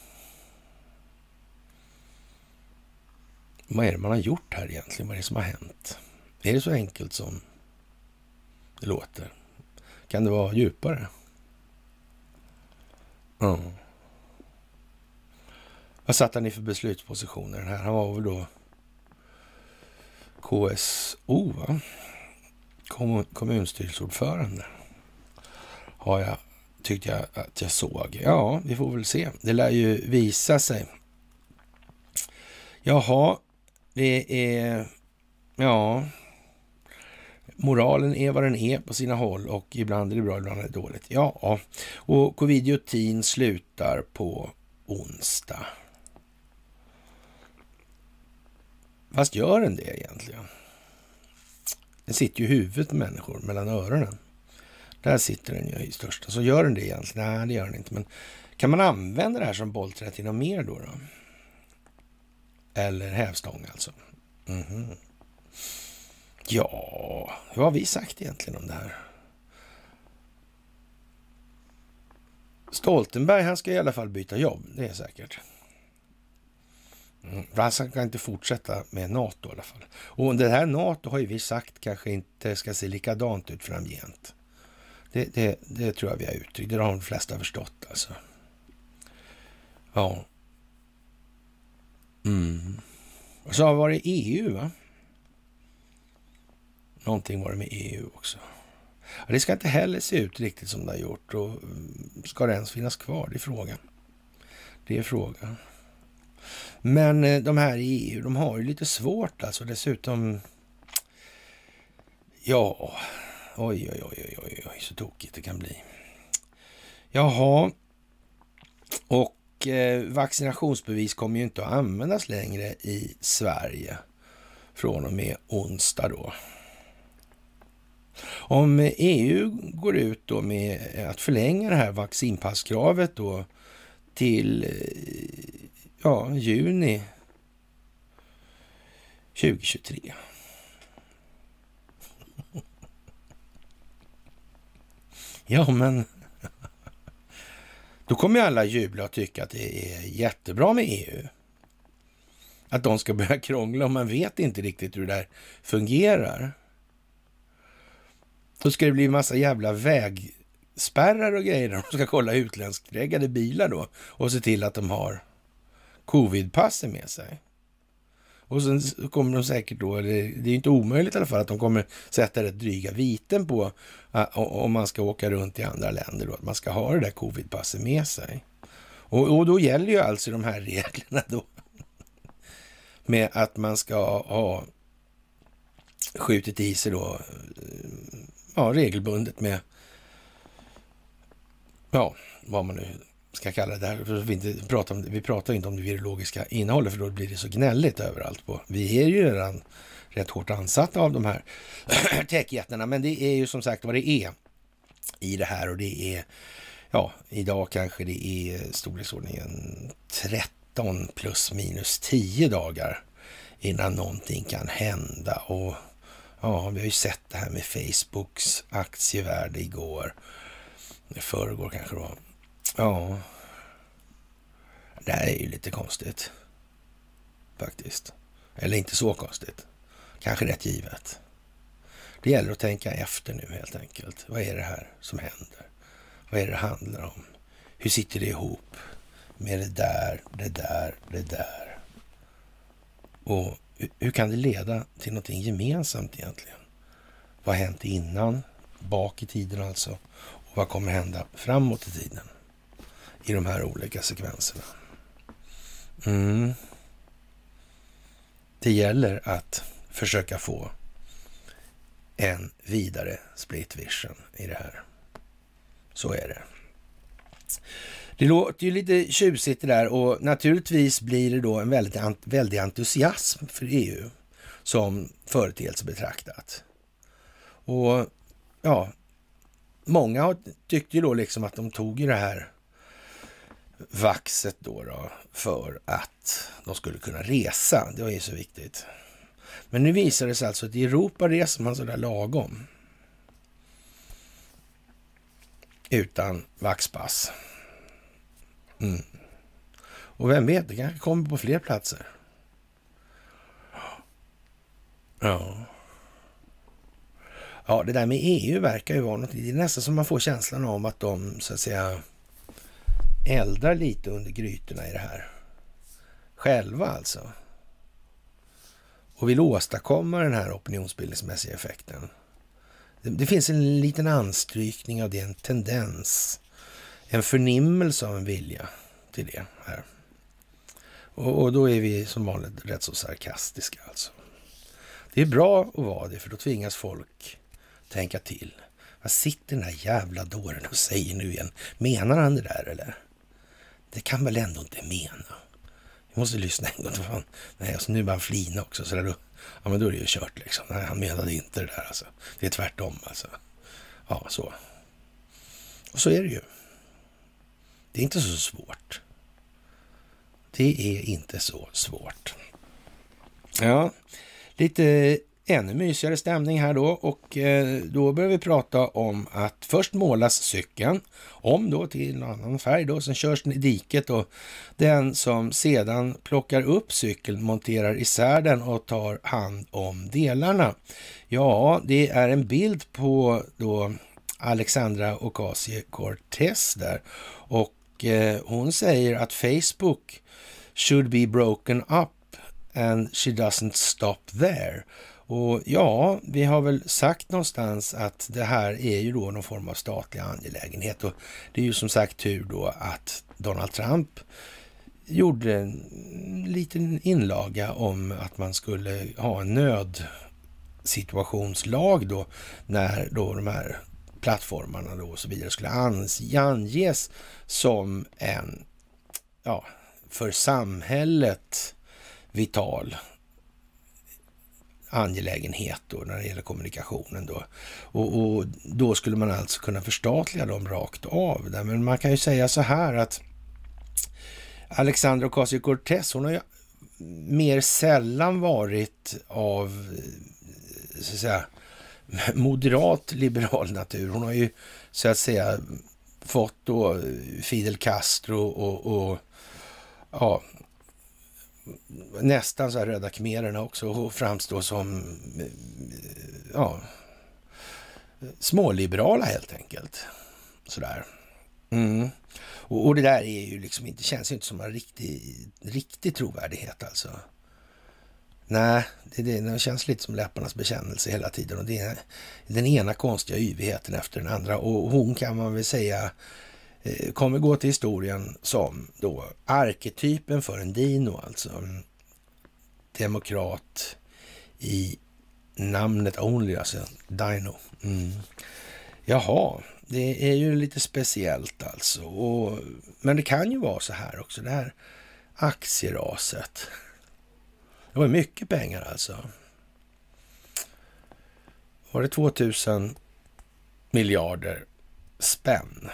Vad är det man har gjort här egentligen? Vad är det som har hänt? Är det så enkelt som det låter? Kan det vara djupare? Ja. Mm. Vad satt han i för beslutspositioner? här? Han var väl då KSO, va? kommunstyrelseordförande har jag, tyckte jag att jag såg. Ja, vi får väl se. Det lär ju visa sig. Jaha, det är... Ja, moralen är vad den är på sina håll och ibland är det bra, ibland är det dåligt. Ja, och covidiotin slutar på onsdag. Fast gör den det egentligen? Den sitter ju i huvudet på människor, mellan öronen. Där sitter den ju i största. Så gör den det egentligen? Nej, det gör den inte. Men kan man använda det här som bollträ till något mer då? då? Eller hävstång alltså? Mm -hmm. Ja, vad har vi sagt egentligen om det här? Stoltenberg, han ska i alla fall byta jobb, det är säkert. Mm, han ska inte fortsätta med NATO i alla fall. Och det här NATO har ju vi sagt kanske inte ska se likadant ut framgent. Det, det, det tror jag vi har uttryckt. Det har de flesta förstått alltså. Ja. Mm. Och så var det EU, va? Någonting var det med EU också. Ja, det ska inte heller se ut riktigt som det har gjort. Och mm, ska det ens finnas kvar? Det är frågan. Det är frågan. Men eh, de här i EU, de har ju lite svårt alltså. Dessutom, ja, Oj, oj, oj, oj, oj, så tokigt det kan bli. Jaha, och eh, vaccinationsbevis kommer ju inte att användas längre i Sverige från och med onsdag då. Om EU går ut då med att förlänga det här vaccinpasskravet då till eh, ja, juni 2023. Ja, men då kommer ju alla jubla och tycka att det är jättebra med EU. Att de ska börja krångla och man vet inte riktigt hur det där fungerar. Då ska det bli massa jävla vägspärrar och grejer de ska kolla utländskreggade bilar då och se till att de har covidpasset med sig. Och sen kommer de säkert då, eller det är ju inte omöjligt i alla fall, att de kommer sätta rätt dryga viten på uh, om man ska åka runt i andra länder då, att man ska ha det där covidpasset med sig. Och, och då gäller ju alltså de här reglerna då med att man ska ha skjutit i sig då, eh, ja, regelbundet med, ja, vad man nu ska kalla det här, för vi, inte pratar om, vi pratar inte om det virologiska innehållet, för då blir det så gnälligt överallt. På. Vi är ju redan rätt hårt ansatta av de här techjättarna, men det är ju som sagt vad det är i det här och det är, ja, idag kanske det är storleksordningen 13 plus minus 10 dagar innan någonting kan hända. Och ja, vi har ju sett det här med Facebooks aktievärde igår, i förrgår kanske då. Ja, det här är ju lite konstigt faktiskt. Eller inte så konstigt. Kanske rätt givet. Det gäller att tänka efter nu helt enkelt. Vad är det här som händer? Vad är det det handlar om? Hur sitter det ihop med det där, det där, det där? Och hur kan det leda till någonting gemensamt egentligen? Vad har hänt innan, bak i tiden alltså? Och vad kommer hända framåt i tiden? I de här olika sekvenserna. Mm. Det gäller att försöka få en vidare split vision i det här. Så är det. Det låter ju lite tjusigt det där och naturligtvis blir det då en väldigt, väldig entusiasm för EU som företeelse betraktat. Och ja, många tyckte ju då liksom att de tog ju det här vaxet då, då för att de skulle kunna resa. Det var ju så viktigt. Men nu visar det sig alltså att i Europa reser man sådär lagom. Utan vaxpass. Mm. Och vem vet, det kanske kommer på fler platser. Ja. Ja, det där med EU verkar ju vara något, det är nästan som man får känslan av att de så att säga eldar lite under grytorna i det här. Själva alltså. Och vill åstadkomma den här opinionsbildningsmässiga effekten. Det, det finns en liten anstrykning av det, en tendens, en förnimmelse av en vilja till det här. Och, och, då är vi som vanligt rätt så sarkastiska alltså. Det är bra att vara det, för då tvingas folk tänka till. Vad sitter den här jävla dåren och säger nu igen? Menar han det där eller? Det kan väl ändå inte mena? Vi måste lyssna en gång. Fan. Nej, alltså, nu börjar han flina också. Så där då, ja, men då är det ju kört liksom. Nej, han menade inte det där alltså. Det är tvärtom alltså. Ja, så. Och så är det ju. Det är inte så svårt. Det är inte så svårt. Ja, lite ännu mysigare stämning här då och eh, då börjar vi prata om att först målas cykeln om då till en annan färg då, sen körs den i diket och den som sedan plockar upp cykeln monterar isär den och tar hand om delarna. Ja, det är en bild på då Alexandra Ocasio-Cortez där och eh, hon säger att Facebook should be broken up and she doesn't stop there. Och ja, vi har väl sagt någonstans att det här är ju då någon form av statlig angelägenhet. Och det är ju som sagt tur då att Donald Trump gjorde en liten inlaga om att man skulle ha en nödsituationslag då när då de här plattformarna då och så vidare skulle anges som en, ja, för samhället vital angelägenhet då när det gäller kommunikationen då. Och, och, då skulle man alltså kunna förstatliga dem rakt av. Där. Men man kan ju säga så här att Alexandra Ocasio-Cortez, hon har ju mer sällan varit av så att säga, moderat liberal natur. Hon har ju så att säga fått då Fidel Castro och, och ja, nästan så här röda khmererna också och framstå som ja, småliberala helt enkelt. Sådär. Mm. Och, och, det där är ju liksom inte, känns ju inte som en riktig, riktig trovärdighet alltså. Nej, det, det, det känns lite som läpparnas bekännelse hela tiden. Och det är den ena konstiga yvigheten efter den andra. Och hon kan man väl säga Eh, kommer gå till historien som då arketypen för en dino, alltså. Demokrat i namnet only, alltså dino. Mm. Jaha, det är ju lite speciellt alltså. Och, men det kan ju vara så här också, det här aktieraset. Det var mycket pengar alltså. Var det 2000 miljarder spänn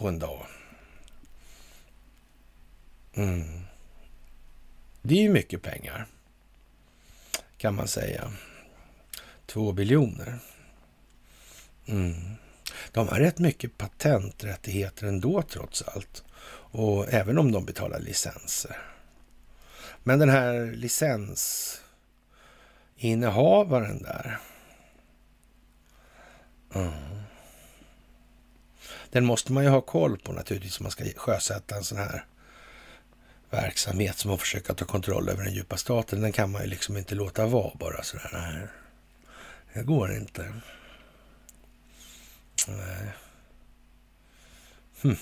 på en dag? Mm. Det är ju mycket pengar, kan man säga. Två biljoner. Mm. De har rätt mycket patenträttigheter ändå trots allt. Och även om de betalar licenser. Men den här licensinnehavaren där. Mm. Den måste man ju ha koll på naturligtvis om man ska sjösätta en sån här verksamhet som att försöka ta kontroll över den djupa staten. Den kan man ju liksom inte låta vara bara sådär. Nej, det går inte. Nej. Hm.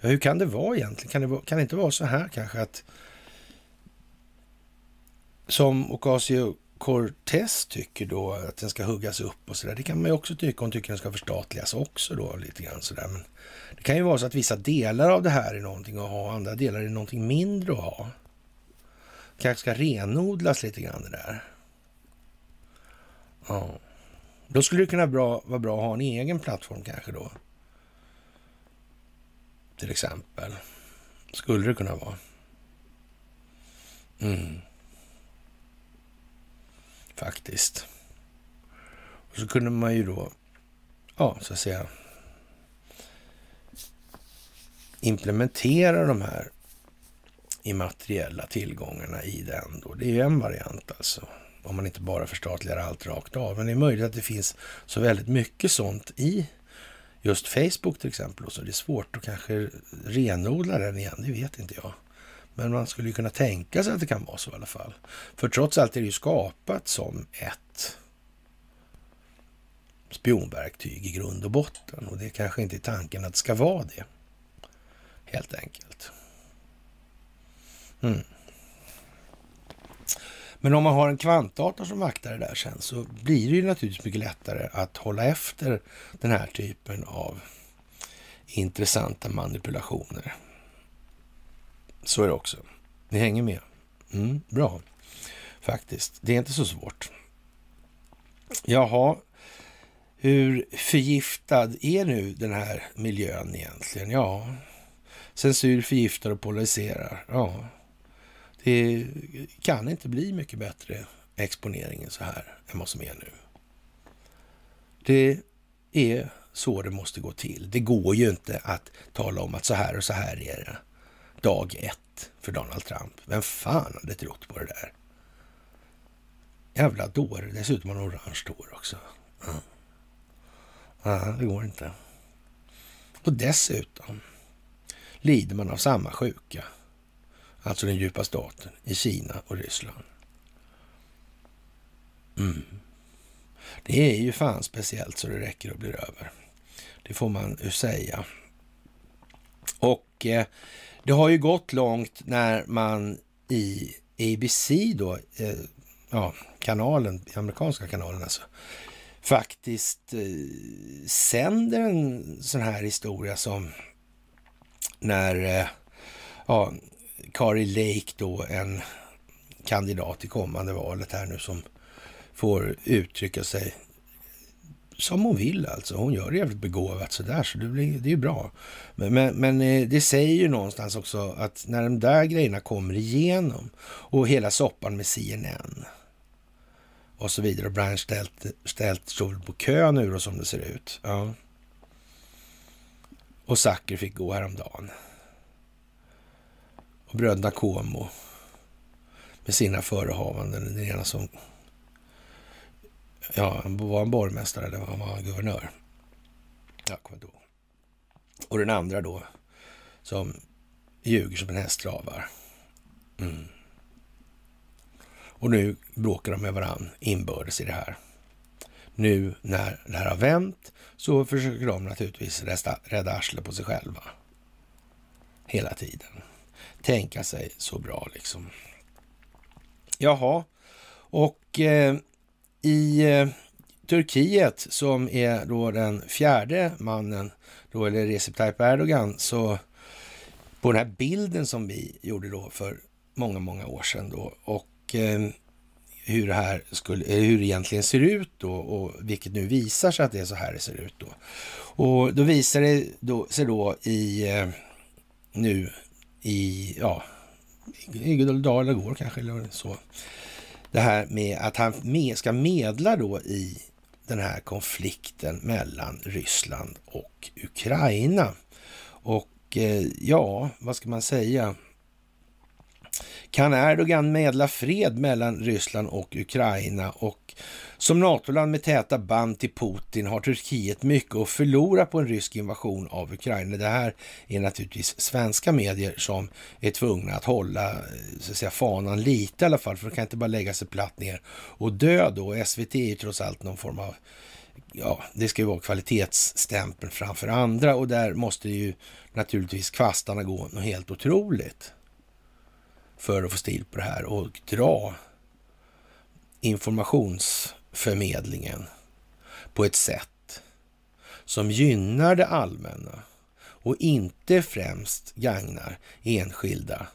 Ja, hur kan det vara egentligen? Kan det, kan det inte vara så här kanske att som Ocasio-Cortez tycker då att den ska huggas upp och sådär. Det kan man ju också tycka. Hon tycker den ska förstatligas också då lite grann sådär. Men det kan ju vara så att vissa delar av det här är någonting att ha, andra delar är någonting mindre att ha. Kanske ska renodlas lite grann det där. Ja. Då skulle det kunna bra, vara bra att ha en egen plattform kanske då. Till exempel. Skulle det kunna vara. Mm. Faktiskt. Och så kunde man ju då, ja, så att säga, implementera de här immateriella tillgångarna i den. Då. Det är ju en variant alltså om man inte bara förstatligar allt rakt av. Men det är möjligt att det finns så väldigt mycket sånt i just Facebook till exempel. Och så det är svårt att kanske renodla den igen, det vet inte jag. Men man skulle ju kunna tänka sig att det kan vara så i alla fall. För trots allt är det ju skapat som ett spionverktyg i grund och botten. Och det kanske inte är tanken att det ska vara det. Helt enkelt. Mm. Men om man har en kvantdator som vaktar det där sen så blir det ju naturligtvis mycket lättare att hålla efter den här typen av intressanta manipulationer. Så är det också. Ni hänger med? Mm, bra, faktiskt. Det är inte så svårt. Jaha, hur förgiftad är nu den här miljön egentligen? Ja, censur förgiftar och polariserar. Ja, det kan inte bli mycket bättre exponering än så här än vad som är nu. Det är så det måste gå till. Det går ju inte att tala om att så här och så här är det dag ett för Donald Trump. Vem fan hade trott på det där? Jävla dåre. Dessutom har han orange hår också. Mm. ja, det går inte. Och dessutom lider man av samma sjuka alltså den djupa staten, i Kina och Ryssland. Mm. Det är ju fan speciellt så det räcker och blir över. Det får man ju säga. Och eh, det har ju gått långt när man i ABC då, eh, ja, kanalen, amerikanska kanalen alltså, faktiskt eh, sänder en sån här historia som när eh, ja, Kari Lake då, en kandidat i kommande valet här nu som får uttrycka sig som hon vill alltså. Hon gör det jävligt begåvat sådär, så det, blir, det är ju bra. Men, men, men, eh, det säger ju någonstans också att när de där grejerna kommer igenom och hela soppan med CNN och så vidare och Brian ställt, ställt stod på kö nu då som det ser ut. Ja. Och Zucker fick gå häromdagen. Och bröderna Como med sina förehavanden. Den ena som ja, var en borgmästare eller han var guvernör. Jag kommer inte ihåg. Och den andra då som ljuger som en häst travar. Mm. Och nu bråkar de med varandra inbördes i det här. Nu när det här har vänt så försöker de naturligtvis rädda arslet på sig själva. Hela tiden. Tänka sig så bra liksom. Jaha, och eh, i eh, Turkiet som är då den fjärde mannen, då, eller Recep Tayyip Erdogan, så på den här bilden som vi gjorde då för många, många år sedan då och eh, hur det här skulle, eh, hur det egentligen ser ut då och vilket nu visar sig att det är så här det ser ut då. Och då visar det då, sig då i eh, nu i, ja, idag eller igår kanske eller så. Det här med att han med, ska medla då i den här konflikten mellan Ryssland och Ukraina. Och eh, ja, vad ska man säga? Kan Erdogan medla fred mellan Ryssland och Ukraina och som NATO-land med täta band till Putin har Turkiet mycket att förlora på en rysk invasion av Ukraina. Det här är naturligtvis svenska medier som är tvungna att hålla eh, så att säga, fanan lite i alla fall, för de kan inte bara lägga sig platt ner och dö då. SVT är ju trots allt någon form av ja, det ska ju vara kvalitetsstämpeln framför andra och där måste ju naturligtvis kvastarna gå något helt otroligt för att få stil på det här och dra informations förmedlingen på ett sätt som gynnar det allmänna och inte främst gagnar enskilda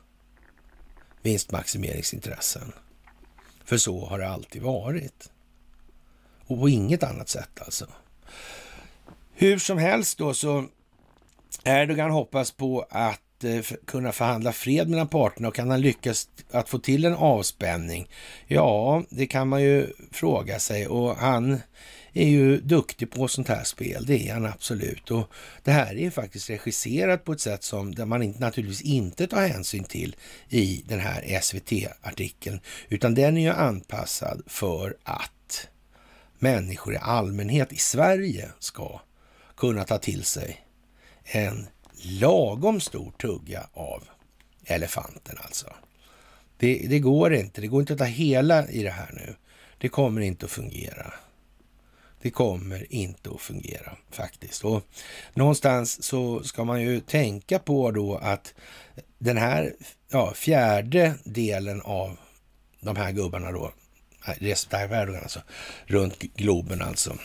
vinstmaximeringsintressen. För så har det alltid varit. Och på inget annat sätt alltså. Hur som helst då så Erdogan hoppas på att Eh, kunna förhandla fred mellan parterna och kan han lyckas att få till en avspänning? Ja, det kan man ju fråga sig och han är ju duktig på sånt här spel, det är han absolut. Och det här är faktiskt regisserat på ett sätt som där man naturligtvis inte tar hänsyn till i den här SVT-artikeln, utan den är ju anpassad för att människor i allmänhet i Sverige ska kunna ta till sig en lagom stor tugga av elefanten alltså. Det, det, går inte. Det går inte att ta hela i det här nu. Det kommer inte att fungera. Det kommer inte att fungera faktiskt. Och någonstans så ska man ju tänka på då att den här ja, fjärde delen av de här gubbarna då, respektive alltså, runt Globen alltså,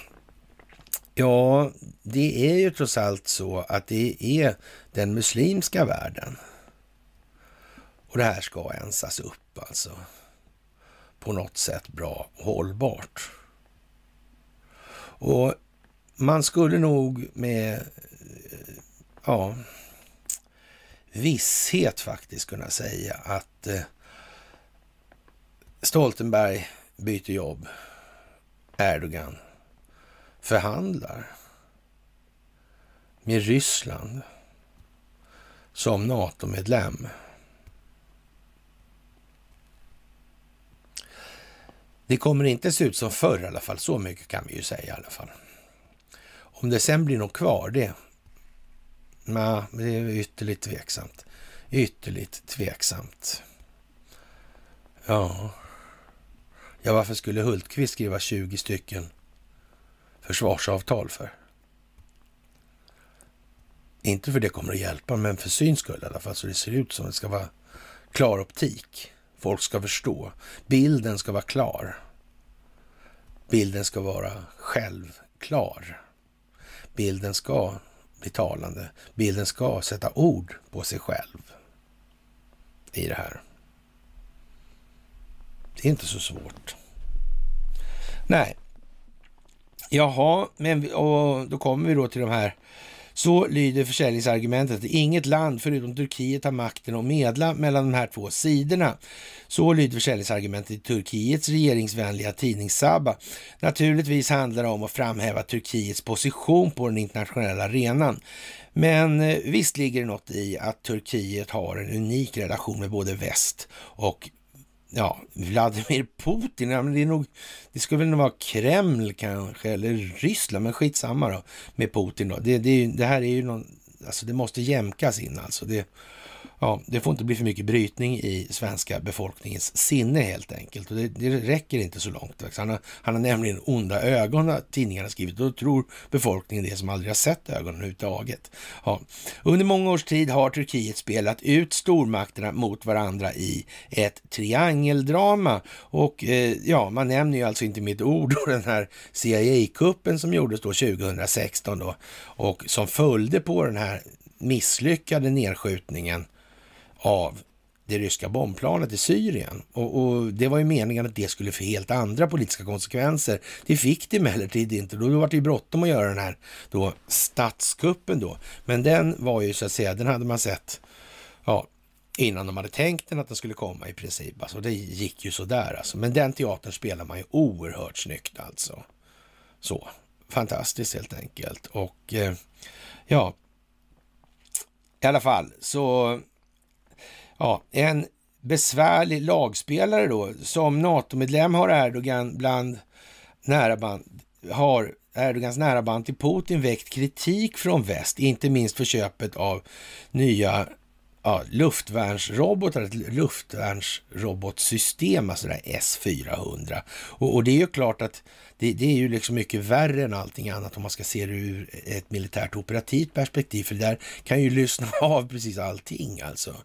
Ja, det är ju trots allt så att det är den muslimska världen. Och det här ska ensas upp alltså. På något sätt bra och hållbart. Och man skulle nog med eh, ja, visshet faktiskt kunna säga att eh, Stoltenberg byter jobb. Erdogan förhandlar med Ryssland som NATO-medlem. Det kommer inte se ut som förr i alla fall, så mycket kan vi ju säga i alla fall. Om det sen blir något kvar, det, nej, det är ytterligt tveksamt. Ytterligt tveksamt. Ja. ja, varför skulle Hultqvist skriva 20 stycken försvarsavtal för. Inte för det kommer att hjälpa, men för syns skull i alla fall, så det ser ut som det ska vara klar optik. Folk ska förstå. Bilden ska vara klar. Bilden ska vara självklar. Bilden ska bli talande. Bilden ska sätta ord på sig själv i det här. Det är inte så svårt. Nej, Jaha, men och då kommer vi då till de här så lyder försäljningsargumentet inget land förutom Turkiet har makten att medla mellan de här två sidorna. Så lyder försäljningsargumentet i Turkiets regeringsvänliga tidning Saba. Naturligtvis handlar det om att framhäva Turkiets position på den internationella arenan. Men eh, visst ligger det något i att Turkiet har en unik relation med både väst och ja, Vladimir Putin, ja, men det, är nog, det ska väl vara Kreml kanske, eller Ryssland, men skitsamma då med Putin då. Det, det, det här är ju någon, alltså det måste jämkas in alltså. Det, Ja, det får inte bli för mycket brytning i svenska befolkningens sinne helt enkelt. Och det, det räcker inte så långt. Han har, han har nämligen onda ögon, har tidningarna skrivit. Då tror befolkningen det som aldrig har sett ögonen överhuvudtaget. Ja. Under många års tid har Turkiet spelat ut stormakterna mot varandra i ett triangeldrama. Och eh, ja, man nämner ju alltså inte med ett ord den här CIA-kuppen som gjordes då 2016 då och som följde på den här misslyckade nedskjutningen av det ryska bombplanet i Syrien. Och, och, det var ju meningen att det skulle få helt andra politiska konsekvenser. Det fick det emellertid inte. Då, var det ju bråttom att göra den här då, statskuppen då. Men den var ju så att säga, den hade man sett ja, innan de hade tänkt den att den skulle komma i princip. Alltså, det gick ju sådär alltså. Men den teatern spelar man ju oerhört snyggt alltså. Så, fantastiskt helt enkelt. Och eh, ja, i alla fall så ja, en besvärlig lagspelare då. Som NATO-medlem har Erdogan bland nära band, har Erdogans nära band till Putin väckt kritik från väst, inte minst för köpet av nya ja, luftvärnsrobotar, ett luftvärnsrobotsystem, alltså det S-400. Och, och, det är ju klart att det, det, är ju liksom mycket värre än allting annat om man ska se det ur ett militärt operativt perspektiv, för där kan ju lyssna av precis allting alltså.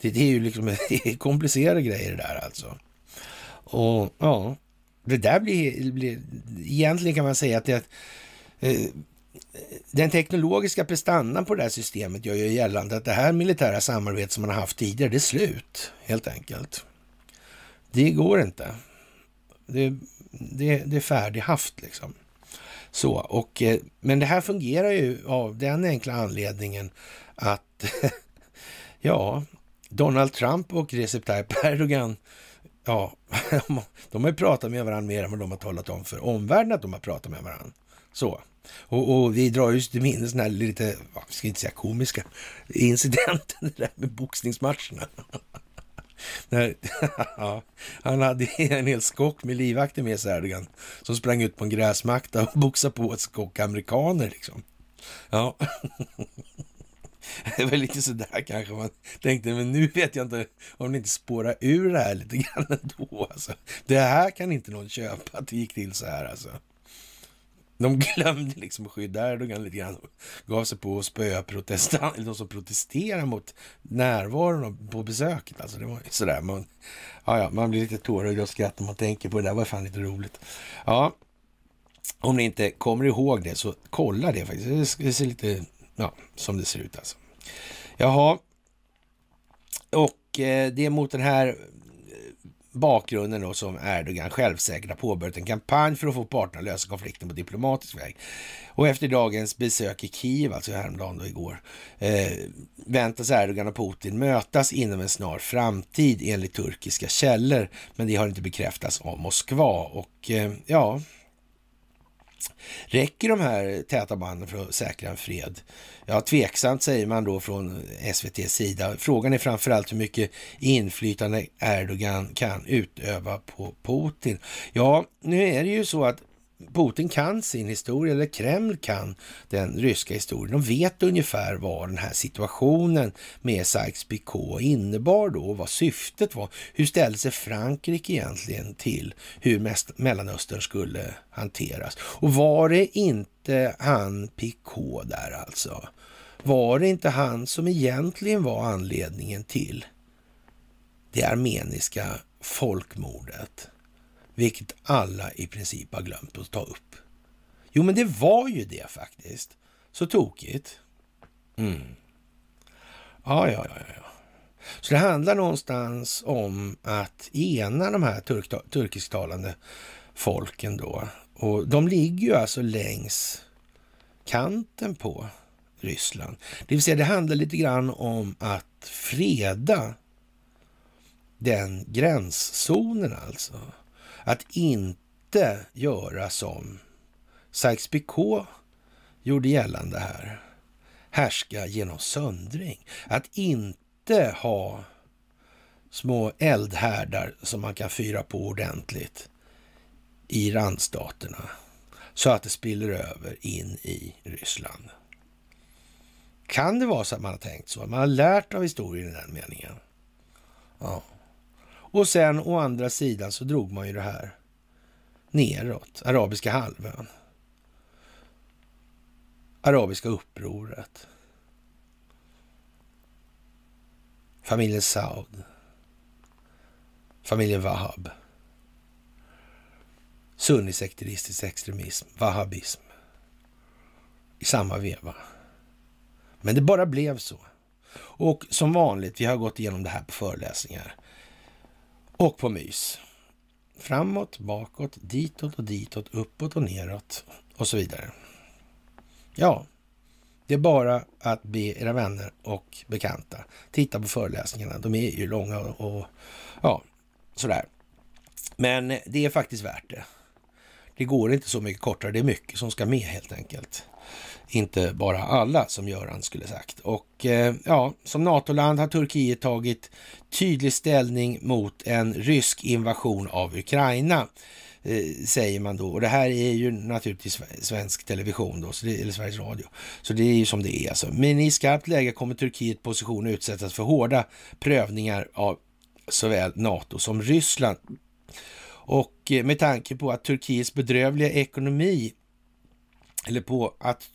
Det, det är ju liksom det är komplicerade grejer det där alltså. Och ja, det där blir, blir egentligen kan man säga att det eh, den teknologiska prestandan på det här systemet gör ju gällande att det här militära samarbetet som man har haft tidigare, det är slut helt enkelt. Det går inte. Det, det, det är färdighaft liksom. Så, och, eh, men det här fungerar ju av den enkla anledningen att ja, Donald Trump och Recep Tayyip Erdogan, ja, de har ju pratat med varandra mer än vad de har talat om för omvärlden att de har pratat med varandra. Så. Och, och vi drar just till minnes den här lite, ja, vi ska inte säga komiska, incidenten det där med boxningsmatcherna. Nej, ja, han hade en hel skock med livvakter med sig, Erdogan, som sprang ut på en gräsmatta och boxade på ett skock amerikaner. Liksom. Ja. Det var lite sådär kanske man tänkte, men nu vet jag inte om det inte spårar ur det här lite grann ändå. Alltså. Det här kan inte någon köpa, att det gick till så här alltså. De glömde liksom att skydda Erdogan lite grann. Gav sig på att spöa protestanter, de som protesterar mot närvaron på besöket. Alltså det var sådär. Man, ja, ja, man blir lite tårögd och skrattar när man tänker på det. Det var fan lite roligt. Ja, om ni inte kommer ihåg det så kolla det faktiskt. Det ser lite ja, som det ser ut alltså. Jaha, och eh, det är mot den här eh, bakgrunden då som Erdogan självsäkert har påbörjat en kampanj för att få parterna att lösa konflikten på diplomatisk väg. Och efter dagens besök i Kiev, alltså häromdagen då igår, eh, väntas Erdogan och Putin mötas inom en snar framtid enligt turkiska källor. Men det har inte bekräftats av Moskva och eh, ja, Räcker de här täta banden för att säkra en fred? Ja, tveksamt säger man då från SVTs sida. Frågan är framförallt hur mycket inflytande Erdogan kan utöva på Putin. Ja, nu är det ju så att Putin kan sin historia, eller Kreml kan den ryska historien. De vet ungefär vad den här situationen med Sykes-Picot innebar då, vad syftet var. Hur ställde sig Frankrike egentligen till hur Mellanöstern skulle hanteras? Och var det inte han Picot där alltså? Var det inte han som egentligen var anledningen till det armeniska folkmordet? Vilket alla i princip har glömt att ta upp. Jo, men det var ju det faktiskt. Så tokigt. Mm. Ja, ja, ja, ja. Så det handlar någonstans om att ena de här turk turkisktalande folken då Och de ligger ju alltså längs kanten på Ryssland. Det vill säga det handlar lite grann om att freda den gränszonen alltså. Att inte göra som Sykes-Picot gjorde gällande här. Härska genom söndring. Att inte ha små eldhärdar som man kan fyra på ordentligt i randstaterna så att det spiller över in i Ryssland. Kan det vara så att man har tänkt så? Man har lärt av historien i den meningen. Ja. Och sen å andra sidan så drog man ju det här neråt, arabiska halvön. Arabiska upproret. Familjen Saud. Familjen Wahab. Sunnisekteristisk extremism, wahhabism. I samma veva. Men det bara blev så. Och som vanligt, vi har gått igenom det här på föreläsningar och på mys. Framåt, bakåt, ditåt och ditåt, uppåt och neråt och så vidare. Ja, det är bara att be era vänner och bekanta titta på föreläsningarna. De är ju långa och, och ja, sådär. Men det är faktiskt värt det. Det går inte så mycket kortare. Det är mycket som ska med helt enkelt. Inte bara alla, som Göran skulle sagt. Och eh, ja, som NATO-land har Turkiet tagit tydlig ställning mot en rysk invasion av Ukraina eh, säger man då. Och det här är ju naturligtvis svensk television då, det, eller Sveriges Radio. Så det är ju som det är alltså. Men i skarpt läge kommer Turkiet position utsättas för hårda prövningar av såväl NATO som Ryssland. Och eh, med tanke på att Turkiets bedrövliga ekonomi eller på att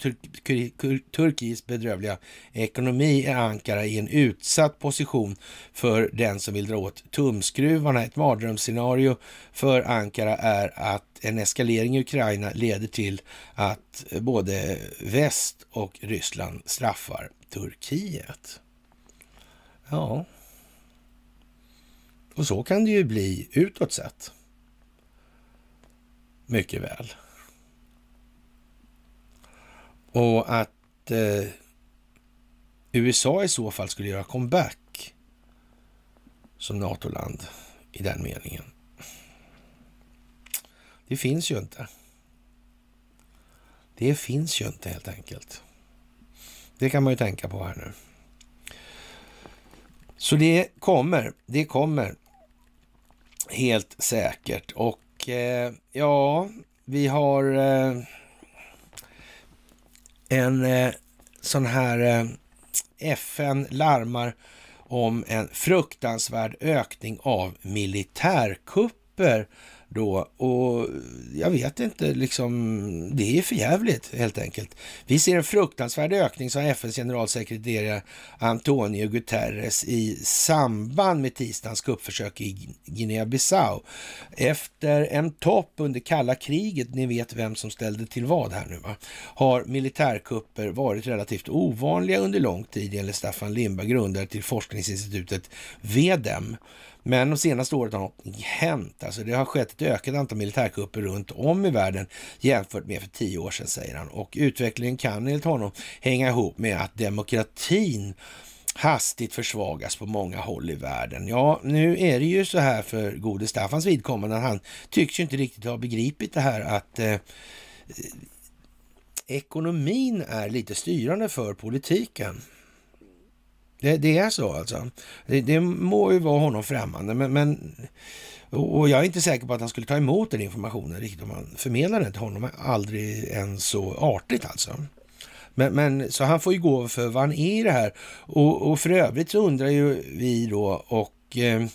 Turkiets bedrövliga ekonomi är Ankara i en utsatt position för den som vill dra åt tumskruvarna. Ett mardrömsscenario för Ankara är att en eskalering i Ukraina leder till att både väst och Ryssland straffar Turkiet. Ja, och så kan det ju bli utåt sett. Mycket väl. Och att eh, USA i så fall skulle göra comeback som NATO-land i den meningen. Det finns ju inte. Det finns ju inte helt enkelt. Det kan man ju tänka på här nu. Så det kommer, det kommer helt säkert. Och eh, ja, vi har eh, en eh, sån här eh, FN larmar om en fruktansvärd ökning av militärkupper då. Och jag vet inte, liksom, det är för jävligt helt enkelt. Vi ser en fruktansvärd ökning, sa FNs generalsekreterare Antonio Guterres i samband med tisdagens kuppförsök i Guinea-Bissau. Efter en topp under kalla kriget, ni vet vem som ställde till vad här nu va, har militärkupper varit relativt ovanliga under lång tid enligt Staffan Lindberg, grundare till forskningsinstitutet VEDEM. Men de senaste året har något hänt. Alltså det har skett ett ökat antal militärkupper runt om i världen jämfört med för tio år sedan, säger han. Och utvecklingen kan enligt honom hänga ihop med att demokratin hastigt försvagas på många håll i världen. Ja, nu är det ju så här för gode Staffans vidkommande att han tycks ju inte riktigt ha begripit det här att eh, eh ekonomin är lite styrande för politiken. Det, det är så alltså. Det, det, må ju vara honom främmande, men, men och jag är inte säker på att han skulle ta emot den informationen riktigt om man förmedlade den till honom. Aldrig ens så artigt alltså. Men, men, så han får ju gå för vad han är i det här. Och, och för övrigt så undrar ju vi då och eh,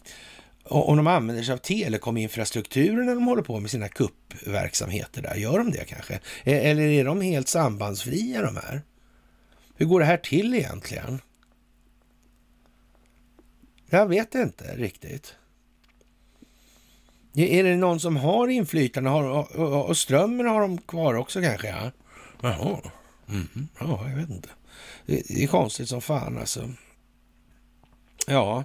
om de använder sig av telekominfrastrukturen när de håller på med sina kuppverksamheter där. Gör de det kanske? E, eller är de helt sambandsfria de här? Hur går det här till egentligen? Jag vet inte riktigt. Är det någon som har inflytande? Har, och strömmen har de kvar också kanske? Ja. Jaha. Mm, ja, jag vet inte. Det, är konstigt som fan alltså. Ja,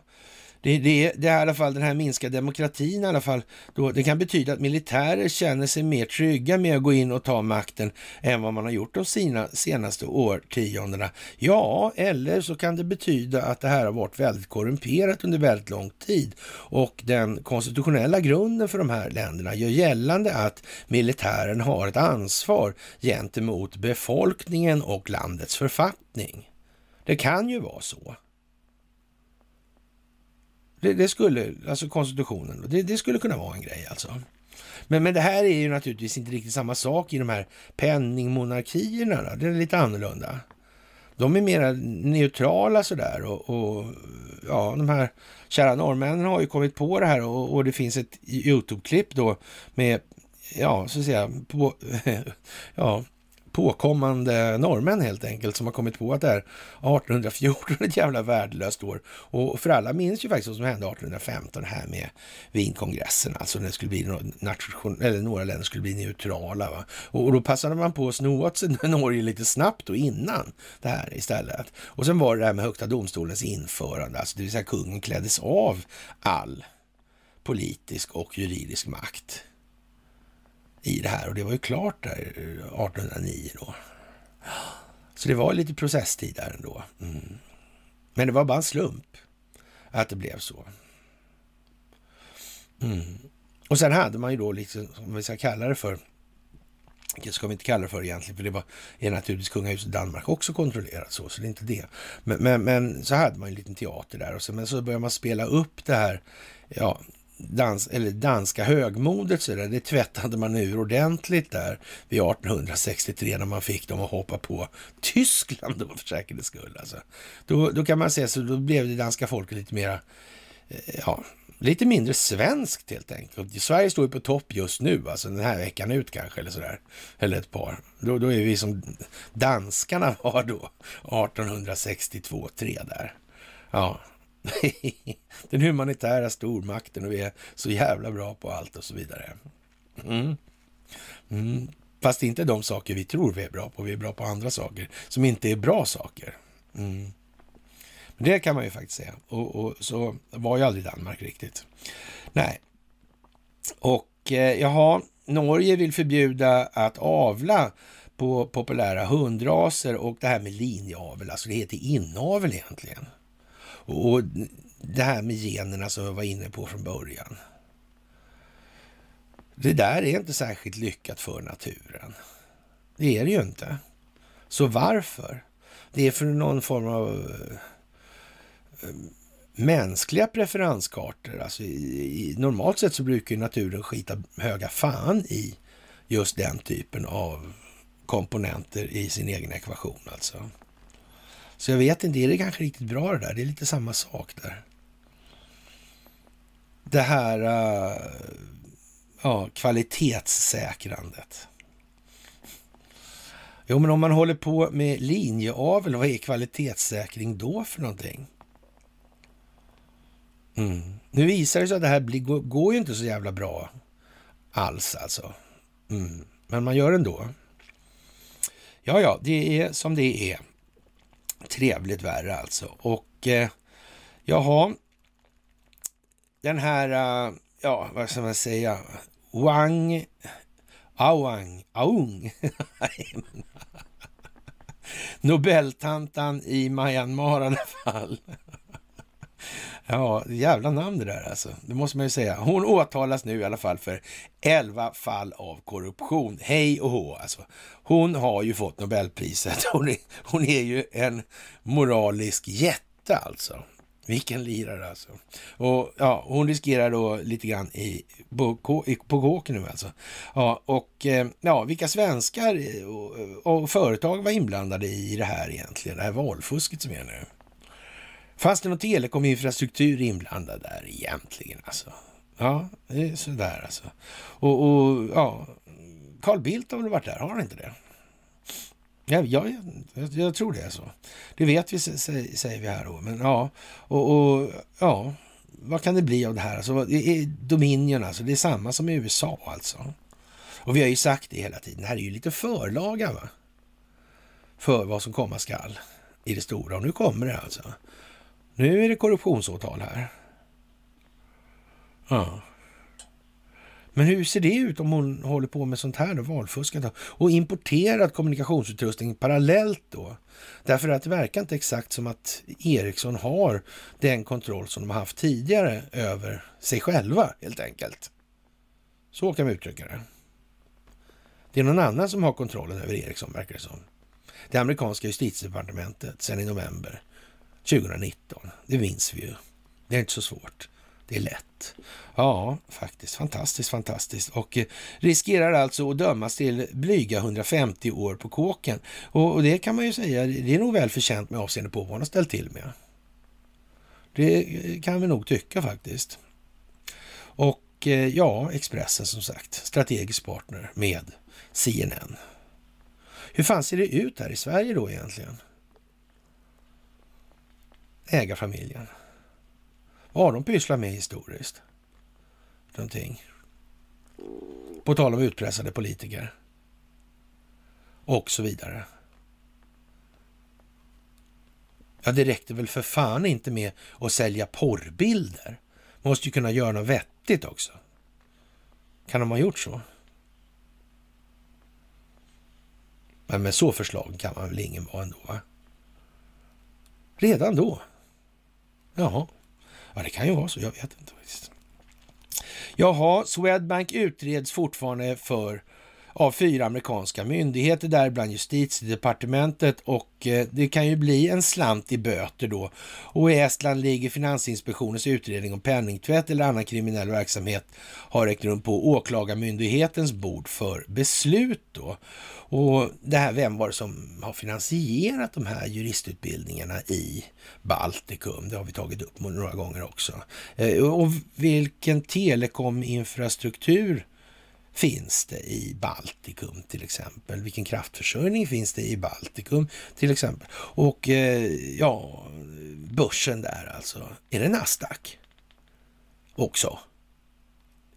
det, det, det är i alla fall den här minskade demokratin i alla fall. Då, det kan betyda att militärer känner sig mer trygga med att gå in och ta makten än vad man har gjort de sina, senaste årtiondena. Ja, eller så kan det betyda att det här har varit väldigt korrumperat under väldigt lång tid och den konstitutionella grunden för de här länderna gör gällande att militären har ett ansvar gentemot befolkningen och landets författning. Det kan ju vara så. Det, det, skulle, alltså konstitutionen, det, det, skulle kunna vara en grej alltså. Men, men det här är ju naturligtvis inte riktigt samma sak i de här penningmonarkierna. Då. Det är lite annorlunda. De är mer neutrala sådär och, och ja, de här kära norrmännen har ju kommit på det här och, och det finns ett Youtube-klipp då med, ja, så att säga, på, ja, påkommande norrmän helt enkelt som har kommit på att det här 1814 är ett jävla värdelöst år. Och för alla minns ju faktiskt vad som hände 1815 här med Wienkongressen, alltså när det skulle bli nation, eller några länder skulle bli neutrala. Va? Och, då passade man på att sno åt sig Norge lite snabbt och innan det här istället. Och sen var det det här med Högsta domstolens införande, alltså det vill säga kungen kläddes av all politisk och juridisk makt i det här och det var ju klart där eh, 1809 då. Så det var lite processtid där ändå. Mm. Men det var bara en slump att det blev så. Mm. Och sen hade man ju då, liksom, om vi ska kalla det för, det ska vi inte kalla det för egentligen, för det var, är naturligtvis kungahuset i Danmark också kontrollerat så, så det är inte det. Men, men, men så hade man en liten teater där och så, men så började man spela upp det här, ja, dans, eller danska högmodet, så där, det tvättade man ur ordentligt där vid 1863 när man fick dem att hoppa på Tyskland då för säkerhets skull. Alltså. Då, då kan man säga så då blev det danska folket lite mera, eh, ja, lite mindre svenskt helt enkelt. Sverige står ju på topp just nu, alltså den här veckan ut kanske, eller sådär. Eller ett par. Då, då är vi som danskarna var då, 1862, 3 där. Ja, den humanitära stormakten och vi är så jävla bra på allt och så vidare. Mm. Mm. Fast inte de saker vi tror vi är bra på. Vi är bra på andra saker som inte är bra saker. Mm. Men det kan man ju faktiskt säga. Och, och, så var ju aldrig Danmark riktigt. Nej. Och eh, jaha, Norge vill förbjuda att avla på populära hundraser och det här med linjeavel, alltså det heter inavel egentligen. Och det här med generna som jag var inne på från början. Det där är inte särskilt lyckat för naturen. Det är det ju inte. Så varför? Det är för någon form av eh, mänskliga preferenskartor. Alltså i, i, normalt sett så brukar naturen skita höga fan i just den typen av komponenter i sin egen ekvation. Alltså. Så jag vet inte, är det kanske riktigt bra det där? Det är lite samma sak där. Det här uh, ja, kvalitetssäkrandet. Jo, men om man håller på med linjeavel, vad är kvalitetssäkring då för någonting? Mm. Nu visar det sig att det här blir, går, går ju inte så jävla bra alls alltså. Mm. Men man gör ändå. Ja, ja, det är som det är. Trevligt värre alltså. Och eh, jaha, den här, uh, ja vad ska man säga, Wang, Awang, Aung. Nobeltantan i Myanmar i alla fall. Ja, jävla namn det där alltså. Det måste man ju säga. Hon åtalas nu i alla fall för 11 fall av korruption. Hej och hå alltså. Hon har ju fått Nobelpriset. Hon är, hon är ju en moralisk jätte alltså. Vilken lirare alltså. Och ja, hon riskerar då lite grann i, på, på kåken nu alltså. Ja, och eh, ja, vilka svenskar eh, och, och företag var inblandade i det här egentligen, det här valfusket som är nu. Fanns det någon telekominfrastruktur inblandad där egentligen alltså? Ja, det är sådär alltså. Och, och ja, Carl Bildt har väl varit där, har han inte det? Ja, jag, jag, jag tror det är så. Det vet vi, säger vi här då. Men ja, och, och, ja, vad kan det bli av det här? Alltså, Dominion, alltså, det är samma som i USA alltså. Och vi har ju sagt det hela tiden, det här är ju lite förlaga va? För vad som komma skall i det stora. Och nu kommer det alltså. Nu är det korruptionsåtal här. Ja. Men hur ser det ut om hon håller på med sånt här då, valfuskat och importerad kommunikationsutrustning parallellt då? Därför att det verkar inte exakt som att Ericsson har den kontroll som de har haft tidigare över sig själva helt enkelt. Så kan vi uttrycka det. Det är någon annan som har kontrollen över Ericsson verkar det som. Det amerikanska justitiedepartementet sedan i november 2019. Det minns vi ju. Det är inte så svårt. Det är lätt. Ja, faktiskt. Fantastiskt, fantastiskt. Och eh, riskerar alltså att dömas till blyga 150 år på kåken. Och, och, det kan man ju säga, det är nog väl förtjänt med avseende på vad han har ställt till med. Det eh, kan vi nog tycka faktiskt. Och eh, ja, Expressen som sagt, strategisk partner med CNN. Hur fan ser det ut här i Sverige då egentligen? Ägarfamiljen. Vad har de pysslat med historiskt? Någonting. På tal om utpressade politiker. Och så vidare. Ja, det räckte väl för fan inte med att sälja porrbilder. Man måste ju kunna göra något vettigt också. Kan de ha gjort så? Men med så förslag kan man väl ingen vara ändå? Va? Redan då? Jaha. Ja, det kan ju vara så. Jag vet inte faktiskt. Jaha, Swedbank utreds fortfarande för av fyra amerikanska myndigheter, däribland justitiedepartementet och eh, det kan ju bli en slant i böter då. Och i Estland ligger Finansinspektionens utredning om penningtvätt eller annan kriminell verksamhet har ägt rum på åklagarmyndighetens bord för beslut då. Och det här, vem var det som har finansierat de här juristutbildningarna i Baltikum? Det har vi tagit upp några gånger också. Eh, och vilken telekominfrastruktur finns det i Baltikum till exempel? Vilken kraftförsörjning finns det i Baltikum till exempel? Och eh, ja, börsen där alltså. Är det Nasdaq också?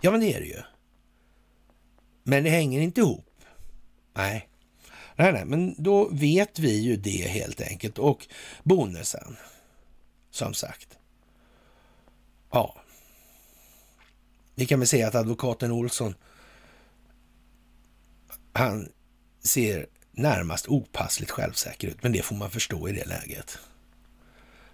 Ja, men det är det ju. Men det hänger inte ihop. Nej. Nej, nej, men då vet vi ju det helt enkelt. Och bonusen, som sagt. Ja. Vi kan väl säga att advokaten Olsson han ser närmast opassligt självsäker ut, men det får man förstå i det läget.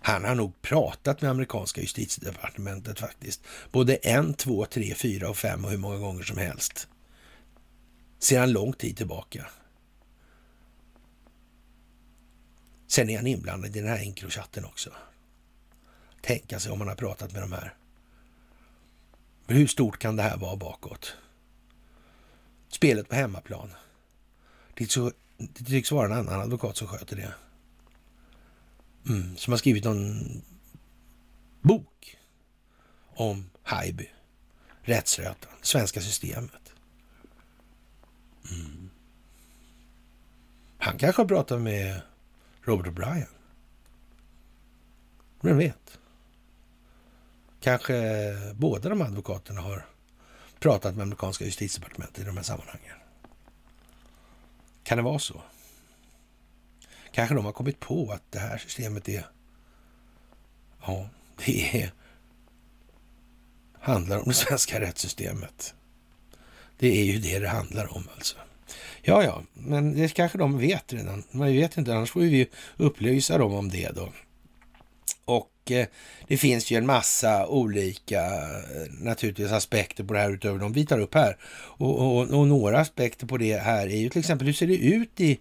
Han har nog pratat med amerikanska justitiedepartementet faktiskt. Både en, två, tre, fyra och fem och hur många gånger som helst. Sedan lång tid tillbaka. Sen är han inblandad i den här Encrochatten också. Tänka sig om man har pratat med de här. Hur stort kan det här vara bakåt? Spelet på hemmaplan. Det, så, det tycks vara en annan advokat som sköter det. Mm, som har skrivit någon bok om Haijby, rättsrötan, svenska systemet. Mm. Han kanske har pratat med Robert O'Brien. Vem vet? Kanske båda de advokaterna har pratat med amerikanska justitiedepartementet i de här sammanhangen. Kan det vara så? Kanske de har kommit på att det här systemet är... Ja, det är, handlar om det svenska rättssystemet. Det är ju det det handlar om alltså. Ja, ja, men det kanske de vet redan. Man vet inte, annars får vi upplysa dem om det då. Och det finns ju en massa olika eh, naturligtvis aspekter på det här utöver de vi tar upp här. Och, och, och, några aspekter på det här är ju till exempel hur ser det ut i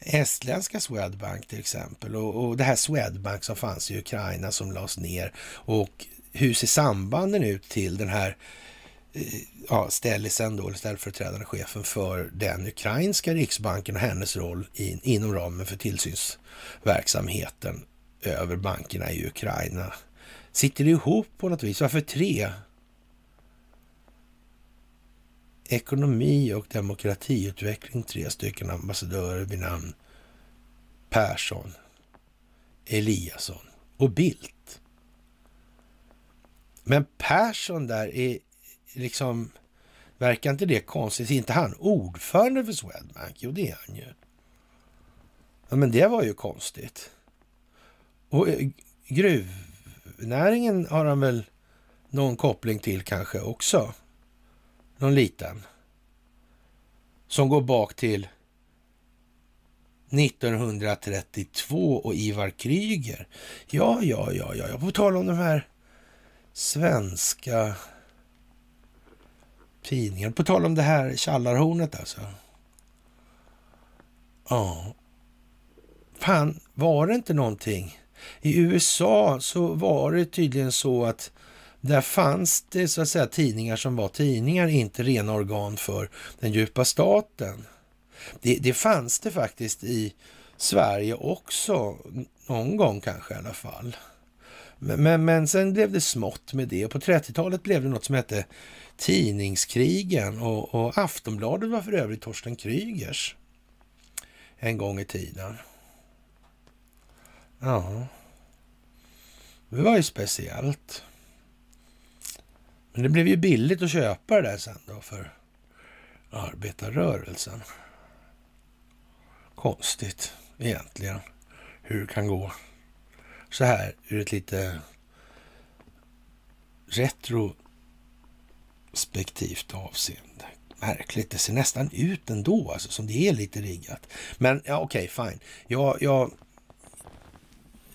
estländska Swedbank till exempel? Och, och det här Swedbank som fanns i Ukraina som lades ner. Och hur ser sambanden ut till den här eh, ja, ställisen då, ställföreträdande chefen för den ukrainska riksbanken och hennes roll in, inom ramen för tillsynsverksamheten? Över bankerna i Ukraina. Sitter det ihop på något vis? Varför tre? Ekonomi och demokratiutveckling, tre stycken ambassadörer vid namn Persson, Eliasson och Bildt. Men Persson där är liksom, verkar inte det konstigt? Är inte han ordförande för Swedbank? Jo, det är han ju. Ja, men det var ju konstigt. Och eh, gruvnäringen har han väl någon koppling till kanske också. Någon liten. Som går bak till 1932 och Ivar Kryger. Ja, ja, ja, ja, jag får tala om de här svenska tidningarna. På tal om det här Tjallarhornet alltså. Ja. Fan, var det inte någonting? I USA så var det tydligen så att där fanns det så att säga tidningar som var tidningar, inte rena organ för den djupa staten. Det, det fanns det faktiskt i Sverige också, någon gång kanske i alla fall. Men, men, men sen blev det smått med det. På 30-talet blev det något som hette Tidningskrigen och, och Aftonbladet var för övrigt Torsten Krygers en gång i tiden. Ja, det var ju speciellt. Men det blev ju billigt att köpa det där sen då för arbetarrörelsen. Konstigt egentligen hur det kan gå så här ur ett lite retrospektivt avseende. Märkligt, det ser nästan ut ändå, alltså som det är lite riggat. Men ja, okej, okay, fine. Jag, jag,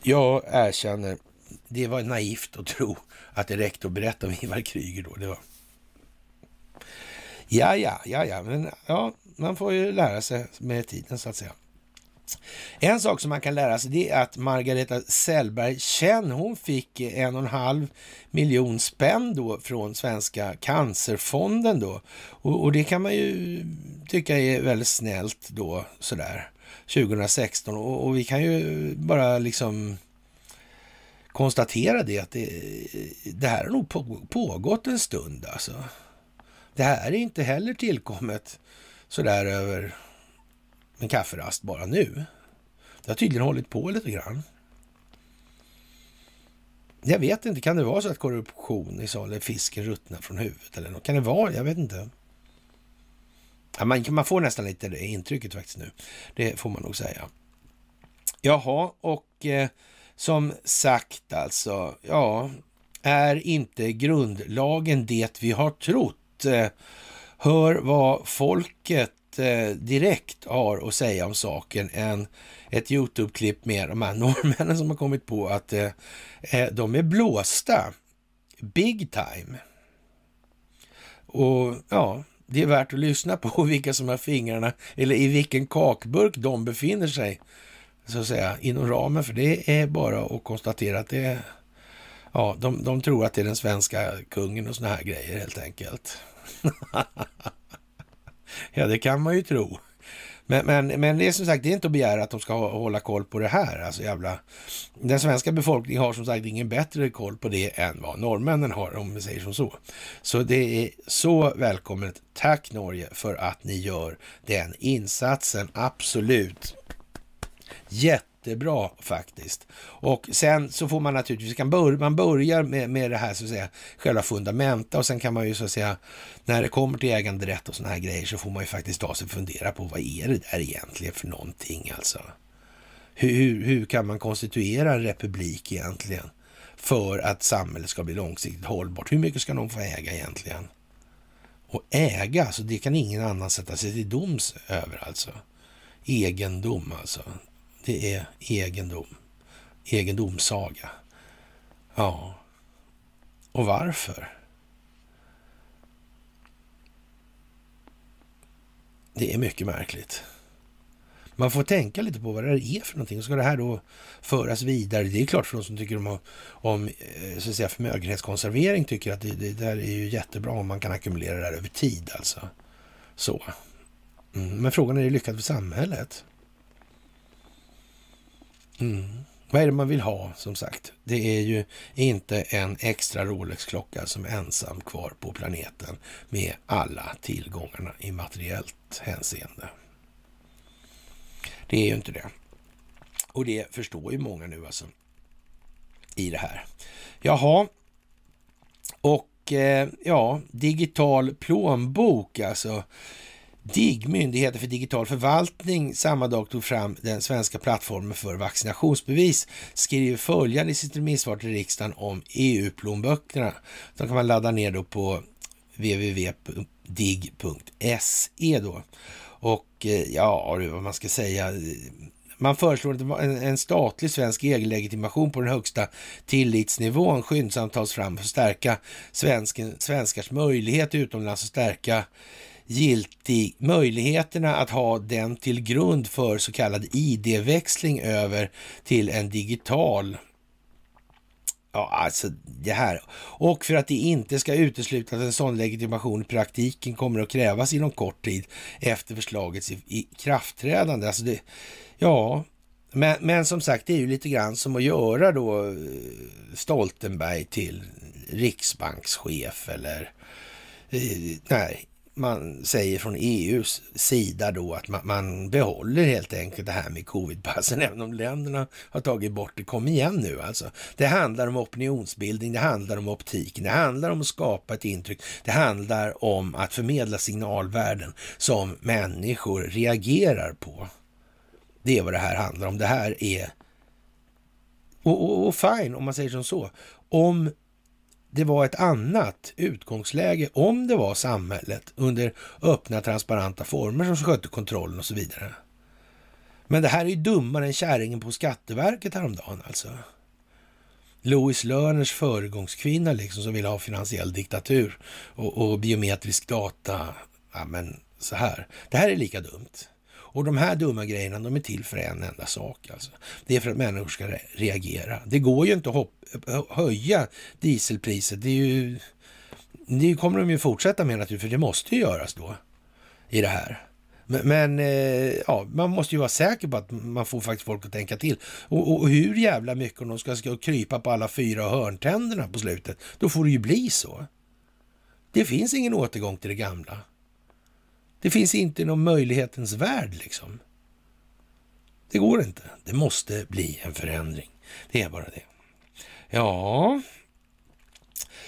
jag erkänner, det var naivt att tro att det räckte att berätta om Ivar Kryger då. Det var... Ja, ja, ja, ja, men ja, man får ju lära sig med tiden så att säga. En sak som man kan lära sig det är att Margareta Sellberg Känn, hon fick en och en halv miljon spänn då från Svenska cancerfonden då. Och, och det kan man ju tycka är väldigt snällt då sådär 2016 och, och vi kan ju bara liksom konstatera det att det, det här har nog pågått en stund alltså. Det här är inte heller tillkommet sådär över en kafferast bara nu. Det har tydligen hållit på lite grann. Jag vet inte, kan det vara så att korruption i salen fisken ruttnar från huvudet eller något? Kan det vara? Jag vet inte. Ja, man, man får nästan lite det intrycket faktiskt nu. Det får man nog säga. Jaha, och eh, som sagt alltså, ja, är inte grundlagen det vi har trott? Eh, hör vad folket eh, direkt har att säga om saken än ett Youtube-klipp med de här norrmännen som har kommit på att eh, eh, de är blåsta big time. Och ja, det är värt att lyssna på vilka som har fingrarna, eller i vilken kakburk de befinner sig, så att säga, inom ramen för det är bara att konstatera att det är, ja, de, de tror att det är den svenska kungen och såna här grejer helt enkelt. Ja, det kan man ju tro. Men, men, men det är som sagt, det är inte att begära att de ska hålla koll på det här. Alltså jävla... Den svenska befolkningen har som sagt ingen bättre koll på det än vad norrmännen har, om vi säger som så. Så det är så välkommet. Tack Norge för att ni gör den insatsen. Absolut. Jätte jättebra faktiskt. Och sen så får man naturligtvis, kan bör, man börjar med, med det här så att säga, själva fundamenta och sen kan man ju så att säga, när det kommer till äganderätt och sådana här grejer så får man ju faktiskt ta sig och fundera på vad är det där egentligen för någonting alltså. Hur, hur, hur kan man konstituera en republik egentligen för att samhället ska bli långsiktigt hållbart? Hur mycket ska någon få äga egentligen? Och äga, så det kan ingen annan sätta sig till doms över alltså. Egendom alltså. Det är egendom. Egendomssaga. Ja. Och varför? Det är mycket märkligt. Man får tänka lite på vad det är för någonting. Ska det här då föras vidare? Det är klart för de som tycker om, om eh, så att säga, förmögenhetskonservering tycker att det, det där är ju jättebra om man kan ackumulera det här över tid alltså. Så. Mm. Men frågan är, är det lyckat för samhället? Mm. Vad är det man vill ha som sagt? Det är ju inte en extra Rolex-klocka som är ensam kvar på planeten med alla tillgångarna i materiellt hänseende. Det är ju inte det. Och det förstår ju många nu alltså i det här. Jaha, och eh, ja, digital plånbok alltså. DIGG, Myndigheten för digital förvaltning, samma dag tog fram den svenska plattformen för vaccinationsbevis, skriver följande i sitt remissvar till riksdagen om EU-plånböckerna. De kan man ladda ner då på www.dig.se då. Och eh, ja, vad man ska säga, man föreslår en, en statlig svensk egenlegitimation på den högsta tillitsnivån skyndsamt tas fram för att stärka svenskars möjlighet utomlands och stärka giltig möjligheterna att ha den till grund för så kallad ID-växling över till en digital Ja, alltså det här. Och för att det inte ska uteslutas att en sån legitimation i praktiken kommer att krävas inom kort tid efter förslagets ikraftträdande. Alltså det, ja, men, men som sagt, det är ju lite grann som att göra då eh, Stoltenberg till riksbankschef eller eh, nej, man säger från EUs sida då att man, man, behåller helt enkelt det här med covidpassen, även om länderna har tagit bort det. Kom igen nu alltså. Det handlar om opinionsbildning, det handlar om optiken, det handlar om att skapa ett intryck, det handlar om att förmedla signalvärden som människor reagerar på. Det är vad det här handlar om. Det här är... Och, och, och fine, om man säger som så. Om det var ett annat utgångsläge om det var samhället under öppna transparenta former som skötte kontrollen och så vidare. Men det här är ju dummare än kärringen på Skatteverket häromdagen alltså. Louis Lerners föregångskvinna liksom som vill ha finansiell diktatur och, och biometrisk data. Ja, men så här. Det här är lika dumt. Och de här dumma grejerna, de är till för en enda sak. Alltså. Det är för att människor ska reagera. Det går ju inte att eh, höja dieselpriset. Det, är ju, det kommer de ju fortsätta med naturligtvis, för det måste ju göras då i det här. Men, eh, ja, man måste ju vara säker på att man får faktiskt folk att tänka till. Och, och, och hur jävla mycket om de ska, ska krypa på alla fyra hörntänderna på slutet, då får det ju bli så. Det finns ingen återgång till det gamla. Det finns inte någon möjlighetens värld liksom. Det går inte. Det måste bli en förändring. Det är bara det. Ja,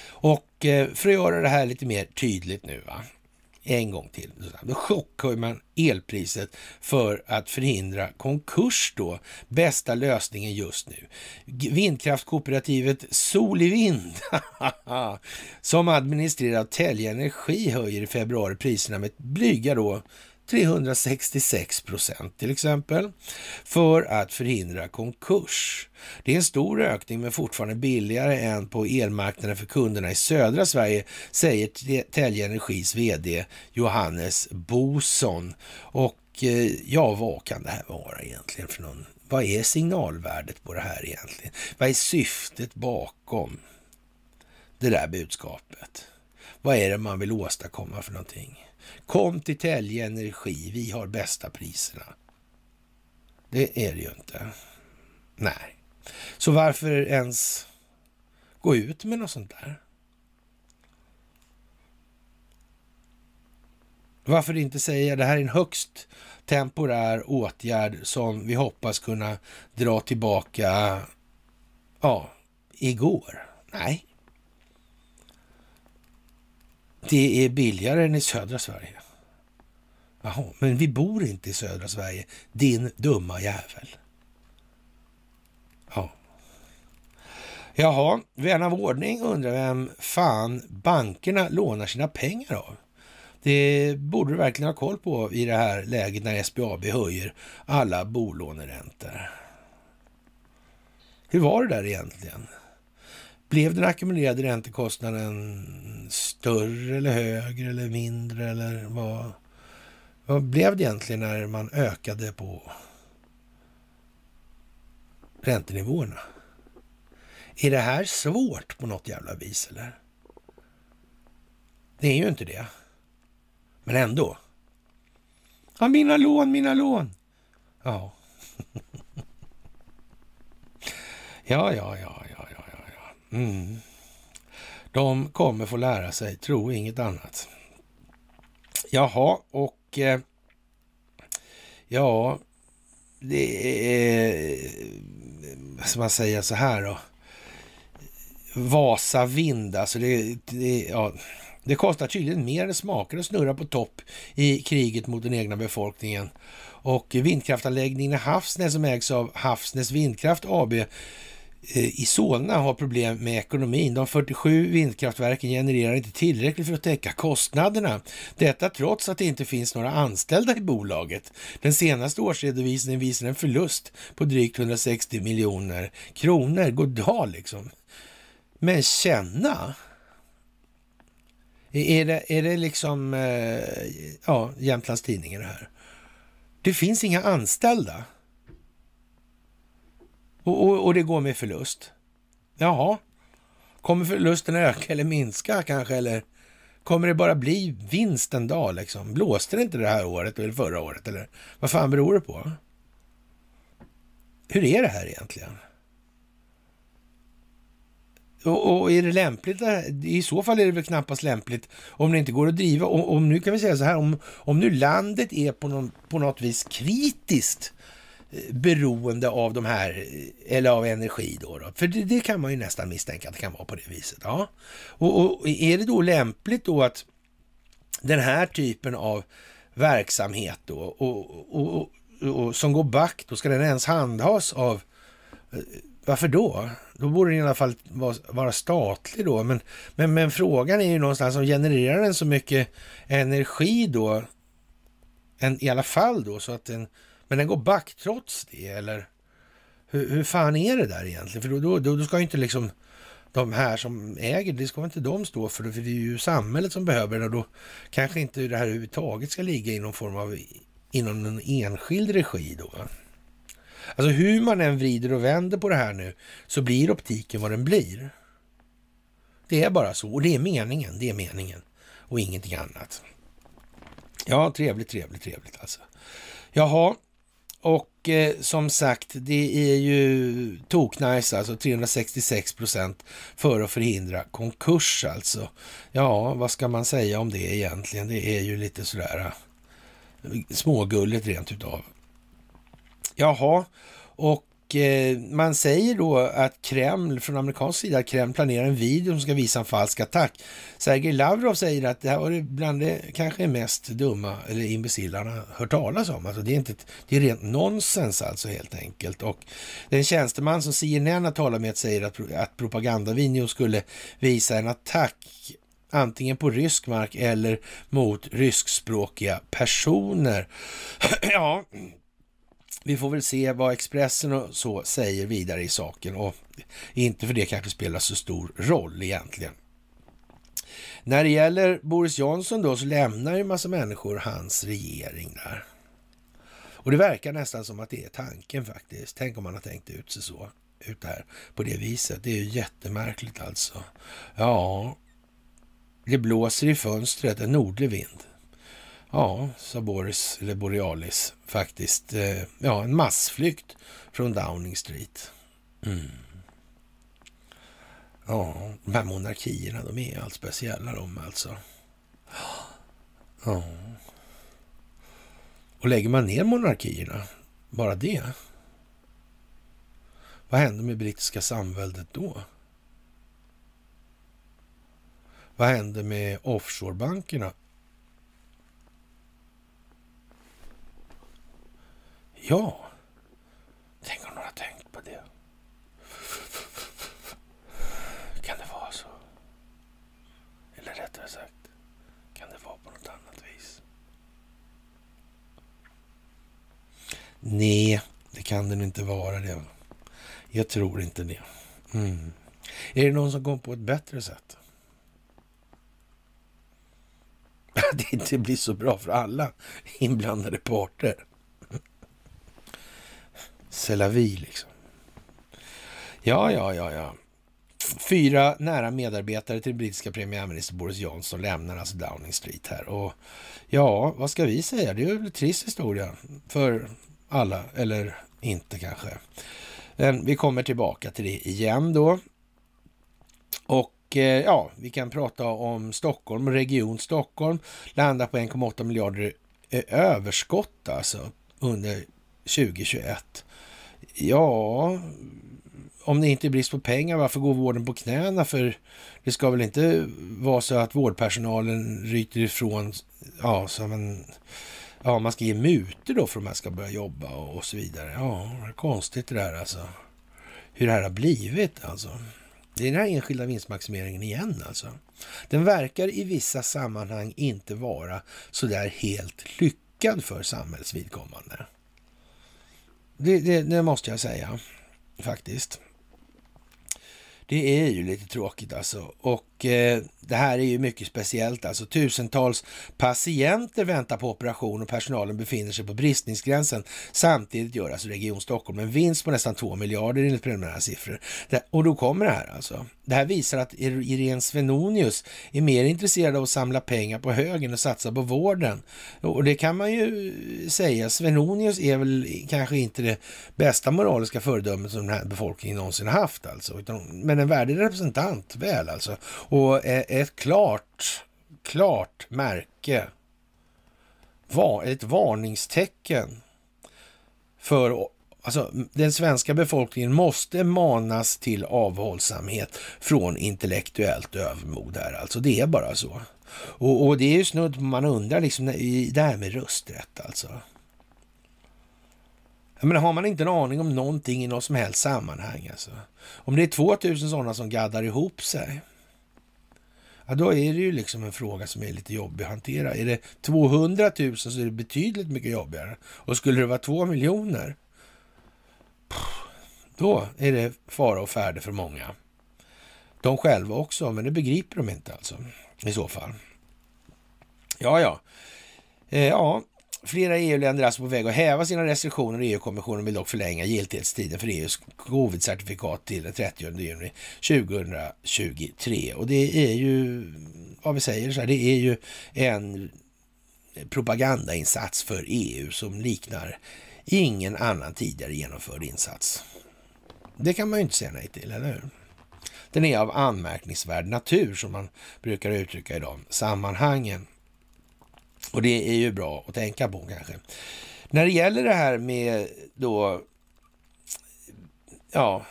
och eh, för att göra det här lite mer tydligt nu, va? En gång till. Då chockhöjer man elpriset för att förhindra konkurs då. Bästa lösningen just nu. Vindkraftkooperativet Sol i Vind, som administrerar Tälje Energi, höjer i februari priserna med blyga då 366 procent till exempel, för att förhindra konkurs. Det är en stor ökning men fortfarande billigare än på elmarknaden för kunderna i södra Sverige, säger Telge Energis vd Johannes Boson. Och eh, ja, vad kan det här vara egentligen för någon? Vad är signalvärdet på det här egentligen? Vad är syftet bakom det där budskapet? Vad är det man vill åstadkomma för någonting? Kom till Tälje Energi, vi har bästa priserna. Det är det ju inte. Nej. Så varför ens gå ut med något sånt där? Varför inte säga det här är en högst temporär åtgärd som vi hoppas kunna dra tillbaka ja, igår? Nej, det är billigare än i södra Sverige. Jaha, men vi bor inte i södra Sverige, din dumma jävel. Ja. Jaha, vän av ordning undrar vem fan bankerna lånar sina pengar av. Det borde du verkligen ha koll på i det här läget när SBAB höjer alla bolåneräntor. Hur var det där egentligen? Blev den ackumulerade räntekostnaden större eller högre eller mindre eller vad, vad blev det egentligen när man ökade på räntenivåerna? Är det här svårt på något jävla vis eller? Det är ju inte det. Men ändå. Ja, mina lån, mina lån. Ja. ja, ja, ja, ja. Mm. De kommer få lära sig, tro inget annat. Jaha, och eh, ja, det är, vad ska man säga så här då? Vasa vind, alltså det, det ja, Det kostar tydligen mer än smakar att snurra på topp i kriget mot den egna befolkningen. Och vindkraftanläggningen i Havsnäs som ägs av Havsnäs Vindkraft AB Eh, i Solna har problem med ekonomin. De 47 vindkraftverken genererar inte tillräckligt för att täcka kostnaderna. Detta trots att det inte finns några anställda i bolaget. Den senaste årsredovisningen visar en förlust på drygt 160 miljoner kronor. Goddag liksom. Men känna? Är det, är det liksom eh, ja, Jämtlands Tidningen det här? Det finns inga anställda. Och, och, och det går med förlust. Jaha, kommer förlusten öka eller minska kanske? Eller kommer det bara bli vinst en dag liksom? Blåste det inte det här året eller förra året? Eller vad fan beror det på? Hur är det här egentligen? Och, och, är det lämpligt? I så fall är det väl knappast lämpligt om det inte går att driva. Om, om nu kan vi säga så här, om, om nu landet är på, någon, på något vis kritiskt beroende av de här, eller av energi då. då. För det, det, kan man ju nästan misstänka att det kan vara på det viset. Ja. Och, och är det då lämpligt då att den här typen av verksamhet då, och, och, och, som går back, då ska den ens handhas av eh, varför då? Då borde den i alla fall vara, vara statlig då. Men, men, men frågan är ju någonstans, om genererar den så mycket energi då, en, i alla fall då, så att den men den går back trots det, eller? Hur, hur fan är det där egentligen? För då, då, då ska ju inte liksom de här som äger det, ska inte de stå för det, för det är ju samhället som behöver det och då kanske inte det här överhuvudtaget ska ligga i någon form av, inom en enskild regi då. Alltså hur man än vrider och vänder på det här nu så blir optiken vad den blir. Det är bara så och det är meningen, det är meningen och ingenting annat. Ja, trevligt, trevligt, trevligt alltså. Jaha, och eh, som sagt, det är ju toknice, alltså 366 procent för att förhindra konkurs alltså. Ja, vad ska man säga om det egentligen? Det är ju lite sådär eh, smågulligt rent utav. Jaha, och Eh, man säger då att Kreml, från amerikansk sida, att Kreml planerar en video som ska visa en falsk attack. Sergej Lavrov säger att det här var bland det kanske mest dumma eller imbecillarna hört talas om. Alltså det, är inte det är rent nonsens alltså helt enkelt. Och den tjänsteman som CNN har talat med säger att, att propagandavideon skulle visa en attack antingen på rysk mark eller mot ryskspråkiga personer. ja, vi får väl se vad Expressen och så säger vidare i saken och inte för det kanske spelar så stor roll egentligen. När det gäller Boris Johnson då så lämnar ju en massa människor hans regering där. Och det verkar nästan som att det är tanken faktiskt. Tänk om man har tänkt ut sig så, ut där på det viset. Det är ju jättemärkligt alltså. Ja, det blåser i fönstret, en nordlig vind. Ja, sa Boris, eller Borealis, faktiskt. Eh, ja, en massflykt från Downing Street. Mm. Ja, de här monarkierna, de är allt speciella de alltså. Ja. Och lägger man ner monarkierna, bara det. Vad händer med brittiska samväldet då? Vad händer med offshorebankerna Ja, tänk om någon har tänkt på det. Kan det vara så? Eller rättare sagt, kan det vara på något annat vis? Nej, det kan det inte vara det. Jag tror inte det. Mm. Är det någon som kom på ett bättre sätt? Att det inte blir så bra för alla inblandade parter. Selavi liksom. Ja, ja, ja, ja. Fyra nära medarbetare till brittiska premiärminister Boris Johnson lämnar alltså Downing Street här. Och ja, vad ska vi säga? Det är väl en trist historia för alla, eller inte kanske. Men vi kommer tillbaka till det igen då. Och eh, ja, vi kan prata om Stockholm och Region Stockholm. Landar på 1,8 miljarder överskott alltså under 2021 Ja, om det inte är brist på pengar, varför går vården på knäna? För det ska väl inte vara så att vårdpersonalen ryter ifrån, ja, som en, ja, man ska ge mutor då för att man ska börja jobba och, och så vidare. Ja, det är konstigt det där alltså. Hur det här har blivit alltså. Det är den här enskilda vinstmaximeringen igen alltså. Den verkar i vissa sammanhang inte vara så där helt lyckad för samhällets vidkommande. Det, det, det måste jag säga faktiskt. Det är ju lite tråkigt alltså. Och Eh, det här är ju mycket speciellt alltså. Tusentals patienter väntar på operation och personalen befinner sig på bristningsgränsen. Samtidigt gör alltså Region Stockholm en vinst på nästan 2 miljarder enligt preliminära siffror. Och då kommer det här alltså. Det här visar att Irene Svenonius är mer intresserad av att samla pengar på högen och satsa på vården. Och det kan man ju säga. Svenonius är väl kanske inte det bästa moraliska föredömet som den här befolkningen någonsin har haft alltså. Men en värdig representant väl alltså. Och ett klart, klart märke, ett varningstecken för Alltså, den svenska befolkningen måste manas till avhållsamhet från intellektuellt övermod här. Alltså, det är bara så. Och, och det är ju snudd man undrar liksom i det här med rösträtt alltså. Jag menar, har man inte en aning om någonting i något som helst sammanhang alltså. Om det är 2000 sådana som gaddar ihop sig ja, då är det ju liksom en fråga som är lite jobbig att hantera. Är det 200 000 så är det betydligt mycket jobbigare. Och skulle det vara 2 miljoner, då är det fara och färde för många. De själva också, men det begriper de inte alltså i så fall. Ja, ja. Eh, ja, Flera EU-länder är alltså på väg att häva sina restriktioner. EU-kommissionen vill dock förlänga giltighetstiden för EUs covid-certifikat till den 30 juni 2023. Och det är ju, vad vi säger så här, det är ju en propagandainsats för EU som liknar ingen annan tidigare genomförd insats. Det kan man ju inte säga nej till, eller hur? Den är av anmärkningsvärd natur, som man brukar uttrycka i de sammanhangen. Och det är ju bra att tänka på kanske. När det gäller det här med då, ja,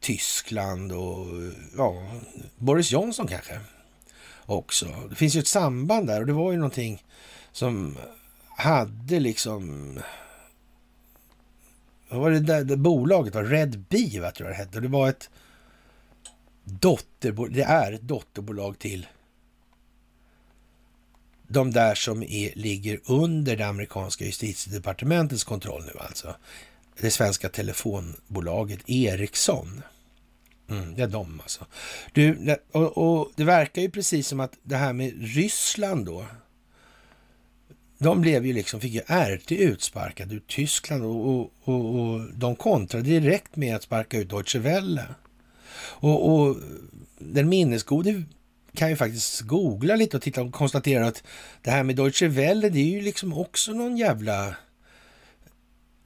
Tyskland och ja, Boris Johnson kanske också. Det finns ju ett samband där och det var ju någonting som hade liksom vad var det där det bolaget var? Red Bee, vad tror jag det hette. Det var ett dotterbolag, det är ett dotterbolag till de där som är, ligger under det amerikanska justitiedepartementets kontroll nu alltså. Det svenska telefonbolaget Ericsson. Mm, det är de alltså. Du, och, och, det verkar ju precis som att det här med Ryssland då. De blev ju liksom, fick ju RT utsparkad ur Tyskland och, och, och, och de kontrade direkt med att sparka ut Deutsche Welle. Och, och den minnesgode kan ju faktiskt googla lite och titta och konstatera att det här med Deutsche Welle, det är ju liksom också någon jävla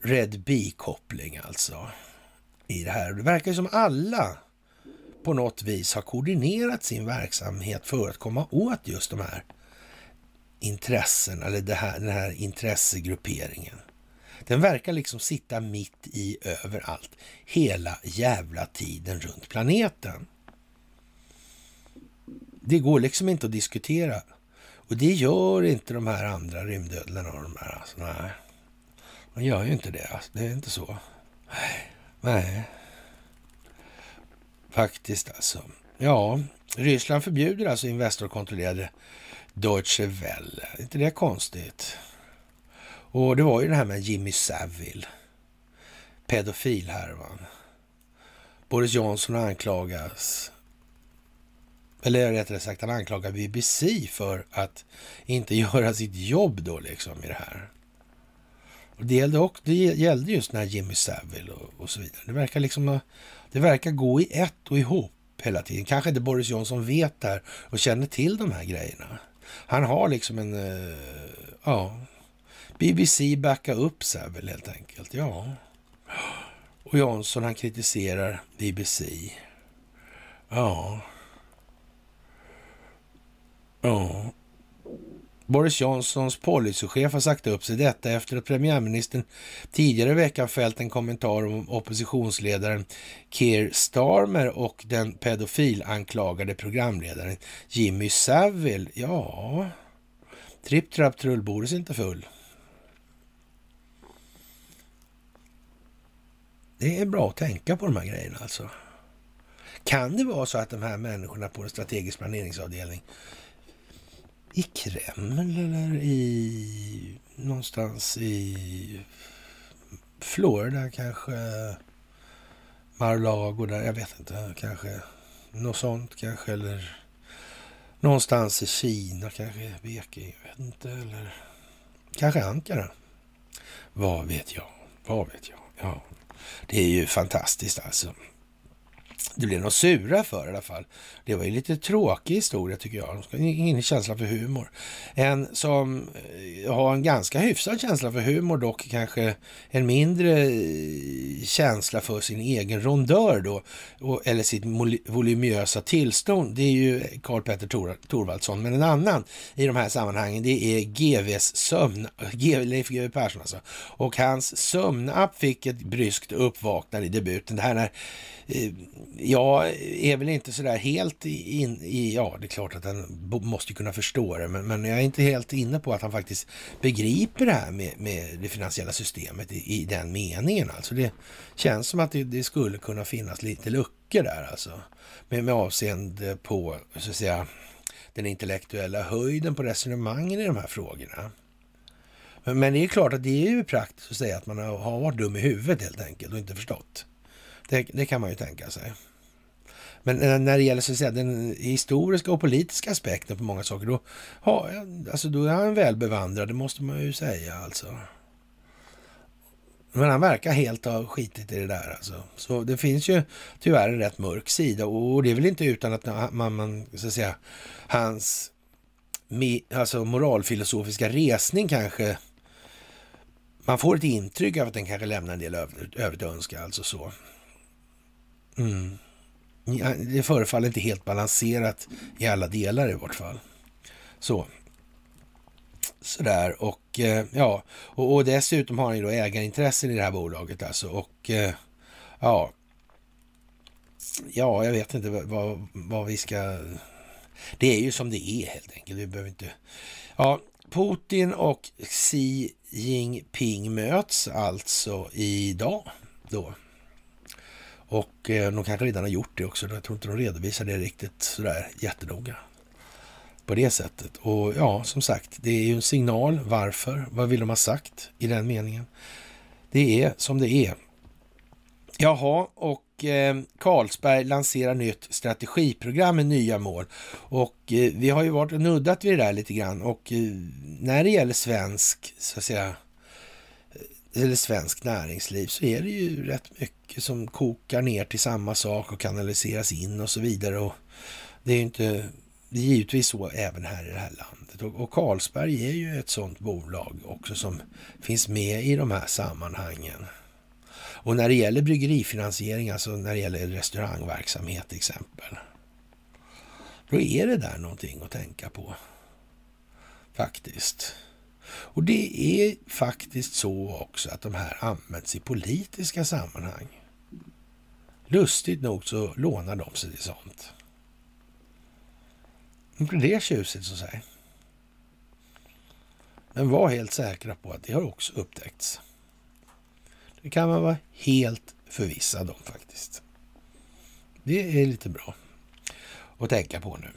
Red B-koppling alltså i det här. Det verkar ju som alla på något vis har koordinerat sin verksamhet för att komma åt just de här intressen eller det här, den här intressegrupperingen. Den verkar liksom sitta mitt i överallt hela jävla tiden runt planeten. Det går liksom inte att diskutera. Och det gör inte de här andra rymdödlorna och de här. Alltså, nej. De gör ju inte det. Alltså. Det är inte så. Nej. Faktiskt alltså. Ja, Ryssland förbjuder alltså Investor-kontrollerade Deutsche Welle. Är inte det konstigt? Och det var ju det här med Jimmy Savile. Pedofilhärvan. Boris Johnson anklagas eller rättare sagt, han anklagar BBC för att inte göra sitt jobb då liksom i det här. Och det, gällde också, det gällde just den här Jimmy Savile och, och, så vidare. Det verkar liksom det verkar gå i ett och ihop hela tiden. Kanske inte Boris Johnson vet det här och känner till de här grejerna. Han har liksom en, eh, ja, BBC backa upp Savile helt enkelt. Ja. Och Johnson han kritiserar BBC. Ja. Ja. Boris Johnsons policychef har sagt upp sig detta efter att premiärministern tidigare i veckan fällt en kommentar om oppositionsledaren Keir Starmer och den pedofilanklagade programledaren Jimmy Savile. Ja, tripp, trapp, trull, Boris är inte full. Det är bra att tänka på de här grejerna alltså. Kan det vara så att de här människorna på en strategisk planeringsavdelning i Kreml eller i någonstans i Florida kanske, Mar-a-Lago där, jag vet inte, kanske något sånt kanske eller någonstans i Kina kanske, Peking, jag vet inte, eller kanske Ankara. Vad vet jag? Vad vet jag? Ja, det är ju fantastiskt alltså det blev något sura för i alla fall. Det var ju lite tråkig historia tycker jag. Ingen känsla för humor. En som eh, har en ganska hyfsad känsla för humor dock kanske en mindre eh, känsla för sin egen rondör då. Eller sitt voluminösa tillstånd. Det är ju Karl Petter Thor Thorvaldsson. Men en annan i de här sammanhangen det är GVs sömn, Leif GW Persson alltså. Och hans sömnapp fick ett bryskt uppvaknande i debuten. Det här när eh, jag är väl inte sådär helt in i, ja det är klart att han måste kunna förstå det, men, men jag är inte helt inne på att han faktiskt begriper det här med, med det finansiella systemet i, i, den meningen. Alltså det känns som att det, det, skulle kunna finnas lite luckor där alltså. Med, med avseende på, så att säga, den intellektuella höjden på resonemangen i de här frågorna. Men, men det är klart att det är ju praktiskt att säga att man har, har varit dum i huvudet helt enkelt och inte förstått. Det, det kan man ju tänka sig. Men när det gäller så att säga, den historiska och politiska aspekten på många saker, då, ha, alltså, då är han välbevandrad, det måste man ju säga alltså. Men han verkar helt ha skitit i det där alltså. Så det finns ju tyvärr en rätt mörk sida och det är väl inte utan att man, man så att säga, hans alltså moralfilosofiska resning kanske man får ett intryck av att den kanske lämnar en del övrigt att önska, alltså så. Mm. Det förefaller inte helt balanserat i alla delar i vart fall. Så. Sådär och eh, ja, och, och dessutom har han ju då ägarintressen i det här bolaget alltså och eh, ja. Ja, jag vet inte vad, vad vi ska... Det är ju som det är helt enkelt. Vi behöver inte... Ja, Putin och Xi Jinping möts alltså idag då och eh, de kanske redan har gjort det också. Jag tror inte de redovisar det riktigt sådär jättenoga på det sättet. Och ja, som sagt, det är ju en signal. Varför? Vad vill de ha sagt i den meningen? Det är som det är. Jaha, och eh, Carlsberg lanserar nytt strategiprogram med nya mål. Och eh, vi har ju varit och nuddat vid det där lite grann. Och eh, när det gäller svensk, så att säga, eller svensk näringsliv så är det ju rätt mycket som kokar ner till samma sak och kanaliseras in och så vidare. Och det är ju inte, det är givetvis så även här i det här landet. Och, och Carlsberg är ju ett sådant bolag också som finns med i de här sammanhangen. Och när det gäller bryggerifinansiering, alltså när det gäller restaurangverksamhet till exempel, då är det där någonting att tänka på. Faktiskt. Och det är faktiskt så också att de här används i politiska sammanhang. Lustigt nog så lånar de sig till sånt. Inte det är tjusigt så att säga. Men var helt säkra på att det har också upptäckts. Det kan man vara helt förvissad om faktiskt. Det är lite bra att tänka på nu.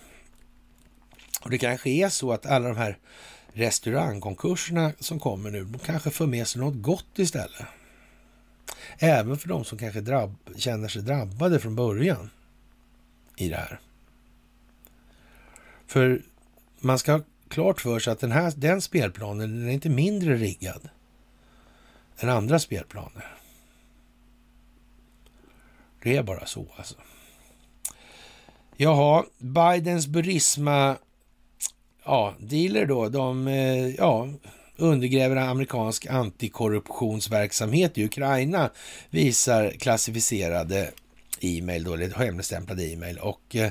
Och det kanske är så att alla de här restaurangkonkurserna som kommer nu, de kanske för med sig något gott istället. Även för de som kanske drabb, känner sig drabbade från början i det här. För man ska ha klart för sig att den, här, den spelplanen den är inte mindre riggad än andra spelplaner. Det är bara så alltså. Jaha, Bidens Burisma ja, dealer då, de eh, ja, undergräver amerikansk antikorruptionsverksamhet i Ukraina, visar klassificerade e-mail, då, eller hemligstämplade e-mail. Och eh,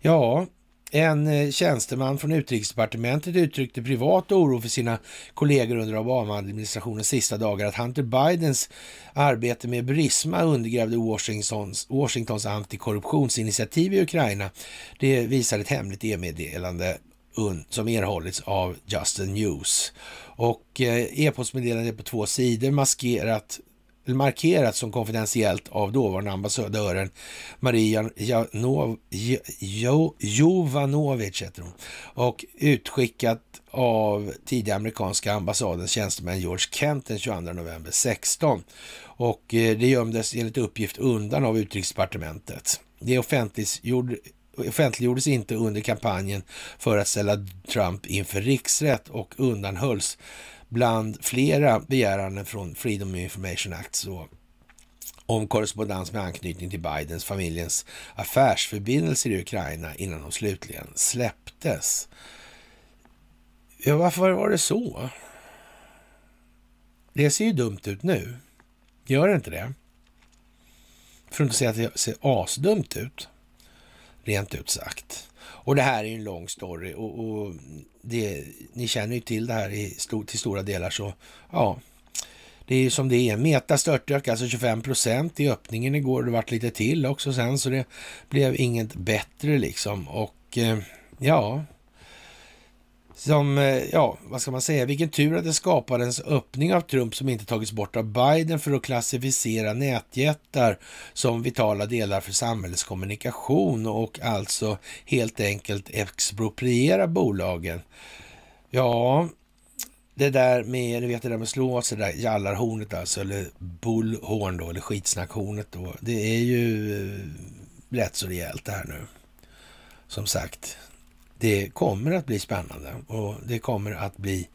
ja, En eh, tjänsteman från utrikesdepartementet uttryckte privat oro för sina kollegor under Obama-administrationens sista dagar att Hunter Bidens arbete med Burisma undergrävde Washingtons, Washingtons antikorruptionsinitiativ i Ukraina. Det visar ett hemligt e-meddelande som erhållits av Justin News. Och eh, e-postmeddelandet på två sidor maskerat markerat som konfidentiellt av dåvarande ambassadören Maria Jovanovic och utskickat av tidigare amerikanska ambassadens tjänsteman George Kent den 22 november 16. Och eh, det gömdes enligt uppgift undan av utrikesdepartementet. Det offentliggjordes inte under kampanjen för att ställa Trump inför riksrätt och undanhölls bland flera begäranden från Freedom of Information Act så, om korrespondens med anknytning till Bidens familjens affärsförbindelser i Ukraina innan de slutligen släpptes. Ja, varför var det så? Det ser ju dumt ut nu. Gör det inte det? För att inte säga att det ser asdumt ut, rent ut sagt. Och det här är ju en lång story och, och det, ni känner ju till det här i stor, till stora delar så ja, det är ju som det är. Meta störtdök alltså 25 procent i öppningen igår. Det vart lite till också sen så det blev inget bättre liksom och eh, ja, som, eh, ja, vad ska man säga, vilken tur att det skapades öppning av Trump som inte tagits bort av Biden för att klassificera nätjättar som vitala delar för samhällets kommunikation och alltså helt enkelt expropriera bolagen. Ja, det där med, ni vet det där med slå sig där jallarhornet alltså, eller bullhorn då, eller skitsnackhornet då. Det är ju eh, rätt så rejält det här nu. Som sagt, det kommer att bli spännande och det kommer att bli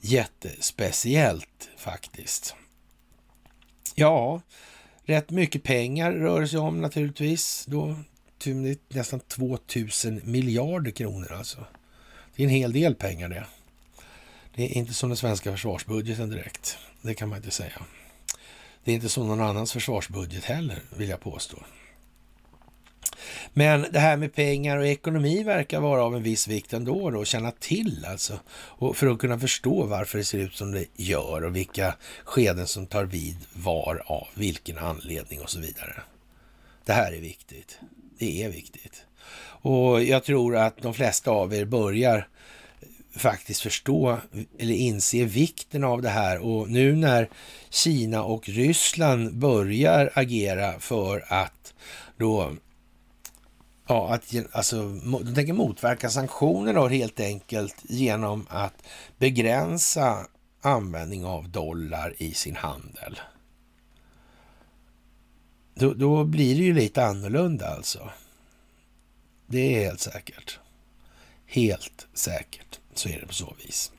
jättespeciellt faktiskt. Ja, rätt mycket pengar rör det sig om naturligtvis. Då typ, nästan 2000 miljarder kronor alltså. Det är en hel del pengar det. Det är inte som den svenska försvarsbudgeten direkt. Det kan man inte säga. Det är inte som någon annans försvarsbudget heller, vill jag påstå. Men det här med pengar och ekonomi verkar vara av en viss vikt ändå då, att känna till alltså. Och för att kunna förstå varför det ser ut som det gör och vilka skeden som tar vid var av vilken anledning och så vidare. Det här är viktigt. Det är viktigt. Och jag tror att de flesta av er börjar faktiskt förstå eller inse vikten av det här och nu när Kina och Ryssland börjar agera för att då Ja, att, alltså, de tänker motverka sanktioner då helt enkelt genom att begränsa användning av dollar i sin handel. Då, då blir det ju lite annorlunda alltså. Det är helt säkert. Helt säkert så är det på så vis.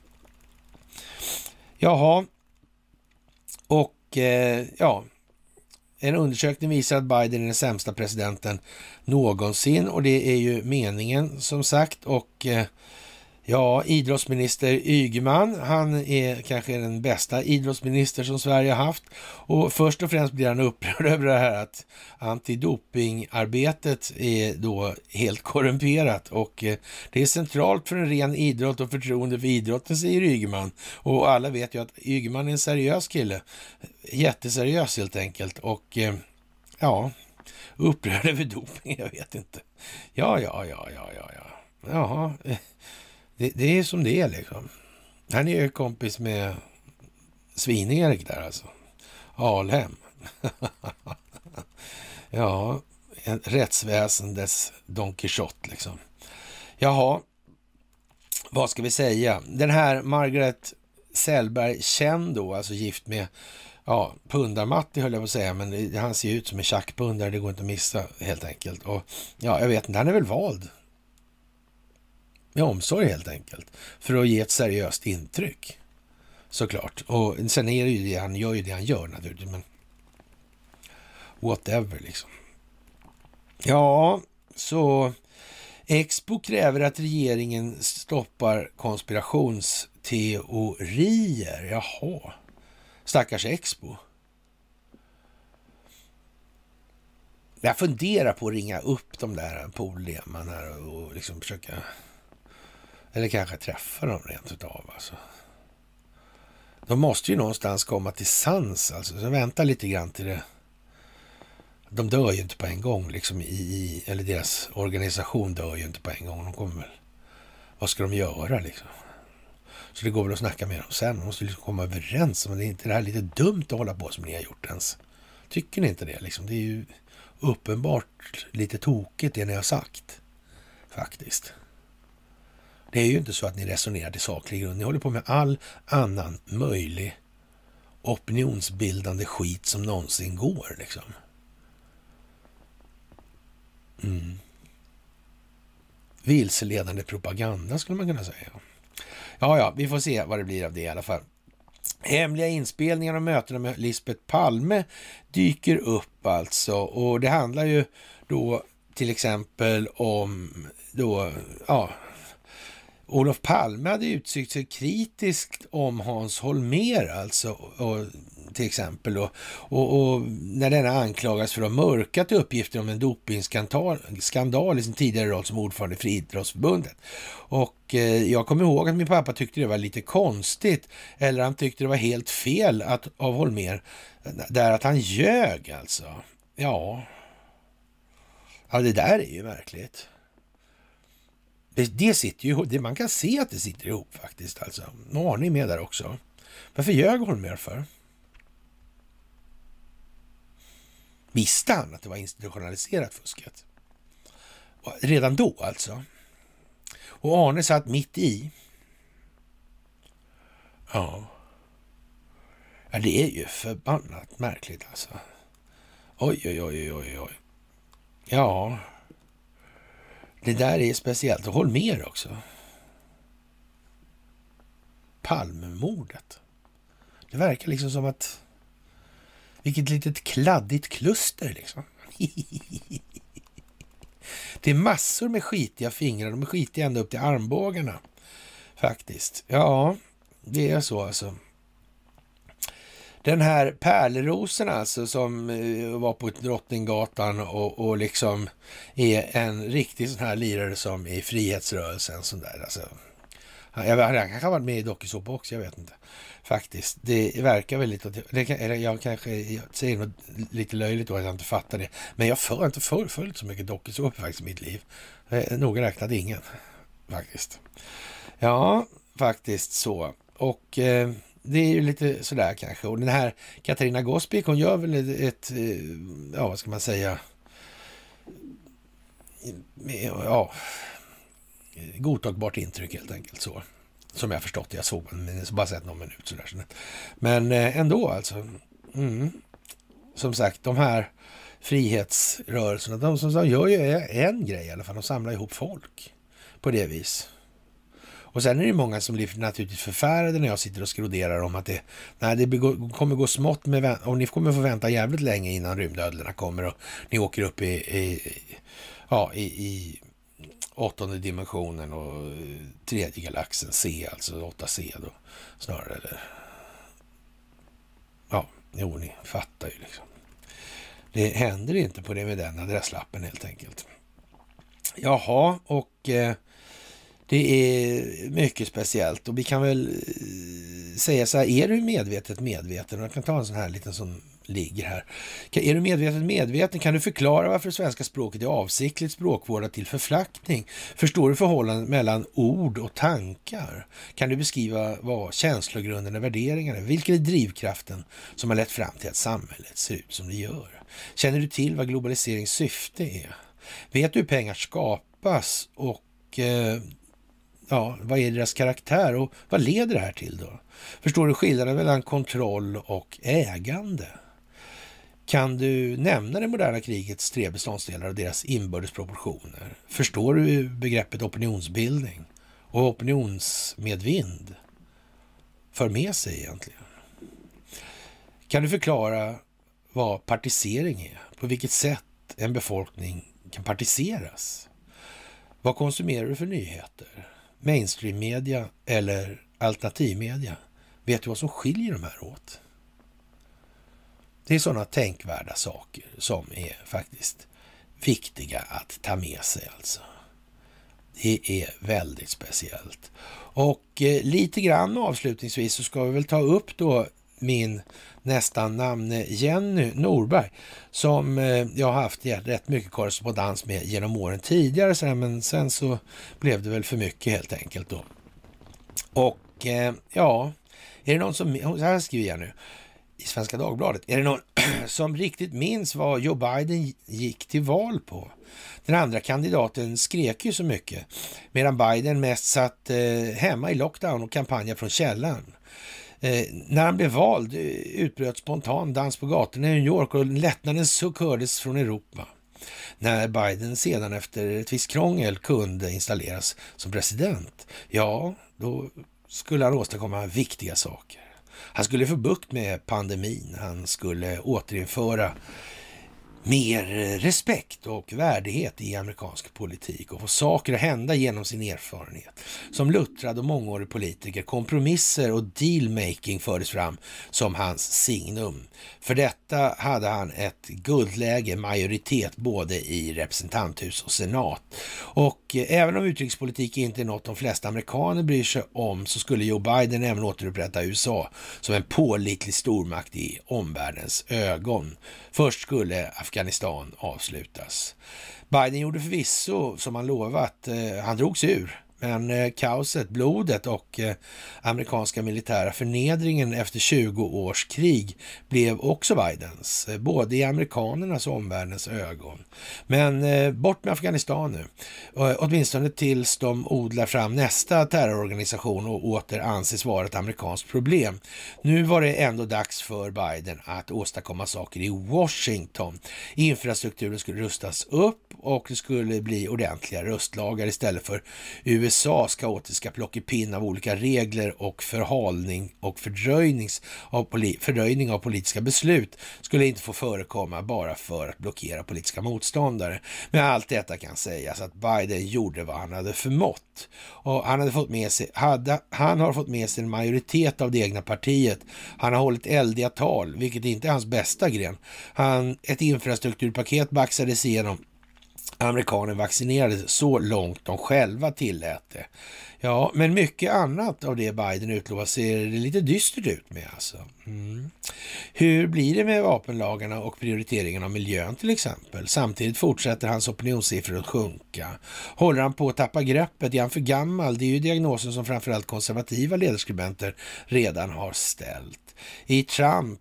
Jaha, och eh, ja, en undersökning visar att Biden är den sämsta presidenten någonsin och det är ju meningen som sagt. Och eh, ja, idrottsminister Ygeman, han är kanske den bästa idrottsminister som Sverige har haft. Och först och främst blir han upprörd över det här att antidopingarbetet är då helt korrumperat och eh, det är centralt för en ren idrott och förtroende för idrotten, säger Ygeman. Och alla vet ju att Ygeman är en seriös kille, jätteseriös helt enkelt och eh, ja, upprörd över doping, jag vet inte. Ja, ja, ja, ja, ja, ja. Jaha, det, det är som det är liksom. Han är ju kompis med Svin-Erik där alltså. Alhem. ja, rättsväsendets Don Quixote liksom. Jaha, vad ska vi säga? Den här Margaret Sellberg, känd då, alltså gift med ja, Pundar-Matti höll jag på att säga, men han ser ut som en tjackpundare, det går inte att missa helt enkelt. Och ja, jag vet inte, han är väl vald med omsorg helt enkelt, för att ge ett seriöst intryck. Såklart. Och sen är det ju det, han gör ju det han gör naturligtvis, men whatever liksom. Ja, så Expo kräver att regeringen stoppar konspirationsteorier. Jaha. Stackars Expo. Jag funderar på att ringa upp de där Paul här och liksom försöka... Eller kanske träffa dem rent utav alltså. De måste ju någonstans komma till sans alltså. Så vänta lite grann till det... De dör ju inte på en gång liksom i... Eller deras organisation dör ju inte på en gång. De kommer väl... Vad ska de göra liksom? Så det går väl att snacka med dem sen. De måste liksom komma överens. Men det är inte det här lite dumt att hålla på som ni har gjort ens. Tycker ni inte det liksom? Det är ju uppenbart lite tokigt det ni har sagt. Faktiskt. Det är ju inte så att ni resonerar till saklig grund. Ni håller på med all annan möjlig opinionsbildande skit som någonsin går. liksom. Mm. Vilseledande propaganda skulle man kunna säga. Ja, ja, vi får se vad det blir av det i alla fall. Hemliga inspelningar och mötena med Lisbeth Palme dyker upp alltså och det handlar ju då till exempel om då, ja, Olof Palme hade uttryckt sig kritiskt om Hans Holmer alltså, och, till exempel. Och, och, och när denna anklagas för att ha mörkat uppgifter om en dopingskandal i sin tidigare roll som ordförande för Idrottsförbundet. Och eh, jag kommer ihåg att min pappa tyckte det var lite konstigt, eller han tyckte det var helt fel att, av Holmer, där att han ljög alltså. Ja, ja det där är ju märkligt. Det, sitter ju det, Man kan se att det sitter ihop faktiskt. Alltså. Nu har ni med där också. Varför ljög Holmér för? Visste han att det var institutionaliserat fusket? Redan då alltså? Och Arne satt mitt i. Ja. Ja, det är ju förbannat märkligt alltså. Oj, oj, oj, oj, oj. Ja, det där är speciellt. Och håll med också. Palmemordet. Det verkar liksom som att... Vilket litet kladdigt kluster liksom. Det är massor med skitiga fingrar. De är skitiga ända upp till armbågarna. Faktiskt. Ja, det är så alltså. Den här pärlerosen alltså som eh, var på Drottninggatan och, och liksom är en riktig sån här lirare som i frihetsrörelsen. Sån där, alltså. Jag, han kanske har varit med i dokusåpa också, jag vet inte. Faktiskt. Det verkar väl lite... Det, eller jag kanske jag säger något lite löjligt då att jag inte fattar det. Men jag har inte förföljt så mycket dokusåpor faktiskt i mitt liv. Eh, noga räknat ingen, faktiskt. Ja, faktiskt så. Och... Eh, det är ju lite sådär kanske. Och den här Katarina Gospic, hon gör väl ett, ett eh, ja vad ska man säga, ja, godtagbart intryck helt enkelt så. Som jag förstått Jag såg men jag bara sett någon minut sådär. Men eh, ändå alltså. Mm. Som sagt, de här frihetsrörelserna, de som gör ju en grej i alla fall. De samlar ihop folk på det vis. Och sen är det många som blir naturligtvis förfärade när jag sitter och skroderar om att det, nej, det kommer gå smått med, och ni kommer få vänta jävligt länge innan rymdödlorna kommer och ni åker upp i, i ja, i, i åttonde dimensionen och tredje galaxen C, alltså 8C då snarare. Eller, ja, jo, ni fattar ju liksom. Det händer inte på det med den adresslappen helt enkelt. Jaha, och eh, det är mycket speciellt och vi kan väl eh, säga så här, är du medvetet medveten, jag kan ta en sån här liten som ligger här. Är du medvetet medveten kan du förklara varför det svenska språket är avsiktligt språkvårdat till förflackning? Förstår du förhållandet mellan ord och tankar? Kan du beskriva vad känslogrunden och värderingarna, är? Vilken är drivkraften som har lett fram till att samhället ser ut som det gör? Känner du till vad globaliserings syfte är? Vet du hur pengar skapas och eh, ja, vad är deras karaktär och vad leder det här till då? Förstår du skillnaden mellan kontroll och ägande? Kan du nämna det moderna krigets tre beståndsdelar och deras inbördes proportioner? Förstår du begreppet opinionsbildning och opinionsmedvind för med sig egentligen? Kan du förklara vad partisering är? På vilket sätt en befolkning kan partiseras? Vad konsumerar du för nyheter? Mainstream-media eller alternativmedia. Vet du vad som skiljer de här åt? Det är sådana tänkvärda saker som är faktiskt viktiga att ta med sig alltså. Det är väldigt speciellt. Och eh, lite grann avslutningsvis så ska vi väl ta upp då min nästan namne Jenny Norberg som eh, jag har haft rätt mycket korrespondens med genom åren tidigare, men sen så blev det väl för mycket helt enkelt då. Och eh, ja, är det någon som, så här skriver jag nu i Svenska Dagbladet, är det någon som riktigt minns vad Joe Biden gick till val på? Den andra kandidaten skrek ju så mycket, medan Biden mest satt eh, hemma i lockdown och kampanjade från källan. Eh, när han blev vald eh, utbröt spontan dans på gatorna i New York och lättnadens suck hördes från Europa. När Biden sedan efter ett visst krångel kunde installeras som president, ja, då skulle han åstadkomma viktiga saker. Han skulle få bukt med pandemin, han skulle återinföra mer respekt och värdighet i amerikansk politik och få saker att hända genom sin erfarenhet. Som luttrad och mångårig politiker, kompromisser och dealmaking fördes fram som hans signum. För detta hade han ett guldläge, majoritet både i representanthus och senat. Och eh, även om utrikespolitik inte är något de flesta amerikaner bryr sig om så skulle Joe Biden även återupprätta USA som en pålitlig stormakt i omvärldens ögon. Först skulle Afghanistan Afghanistan avslutas. Biden gjorde förvisso som han lovat. Eh, han drog sig ur men eh, kaoset, blodet och eh, amerikanska militära förnedringen efter 20 års krig blev också Bidens, eh, både i amerikanernas och omvärldens ögon. Men eh, bort med Afghanistan nu, eh, åtminstone tills de odlar fram nästa terrororganisation och åter anses vara ett amerikanskt problem. Nu var det ändå dags för Biden att åstadkomma saker i Washington. Infrastrukturen skulle rustas upp och det skulle bli ordentliga röstlagar istället för USAs kaotiska plockepinn av olika regler och förhalning och fördröjnings av fördröjning av politiska beslut skulle inte få förekomma bara för att blockera politiska motståndare. Men allt detta kan sägas att Biden gjorde vad han hade förmått. Och han, hade fått med sig, hade, han har fått med sig en majoritet av det egna partiet. Han har hållit eldiga tal, vilket inte är hans bästa gren. Han, ett infrastrukturpaket baxades igenom amerikaner vaccinerades så långt de själva tillät det. Ja, men mycket annat av det Biden utlovar ser det lite dystert ut med alltså. Mm. Hur blir det med vapenlagarna och prioriteringen av miljön till exempel? Samtidigt fortsätter hans opinionssiffror att sjunka. Håller han på att tappa greppet? Är han för gammal? Det är ju diagnosen som framförallt konservativa ledarskribenter redan har ställt. I Trump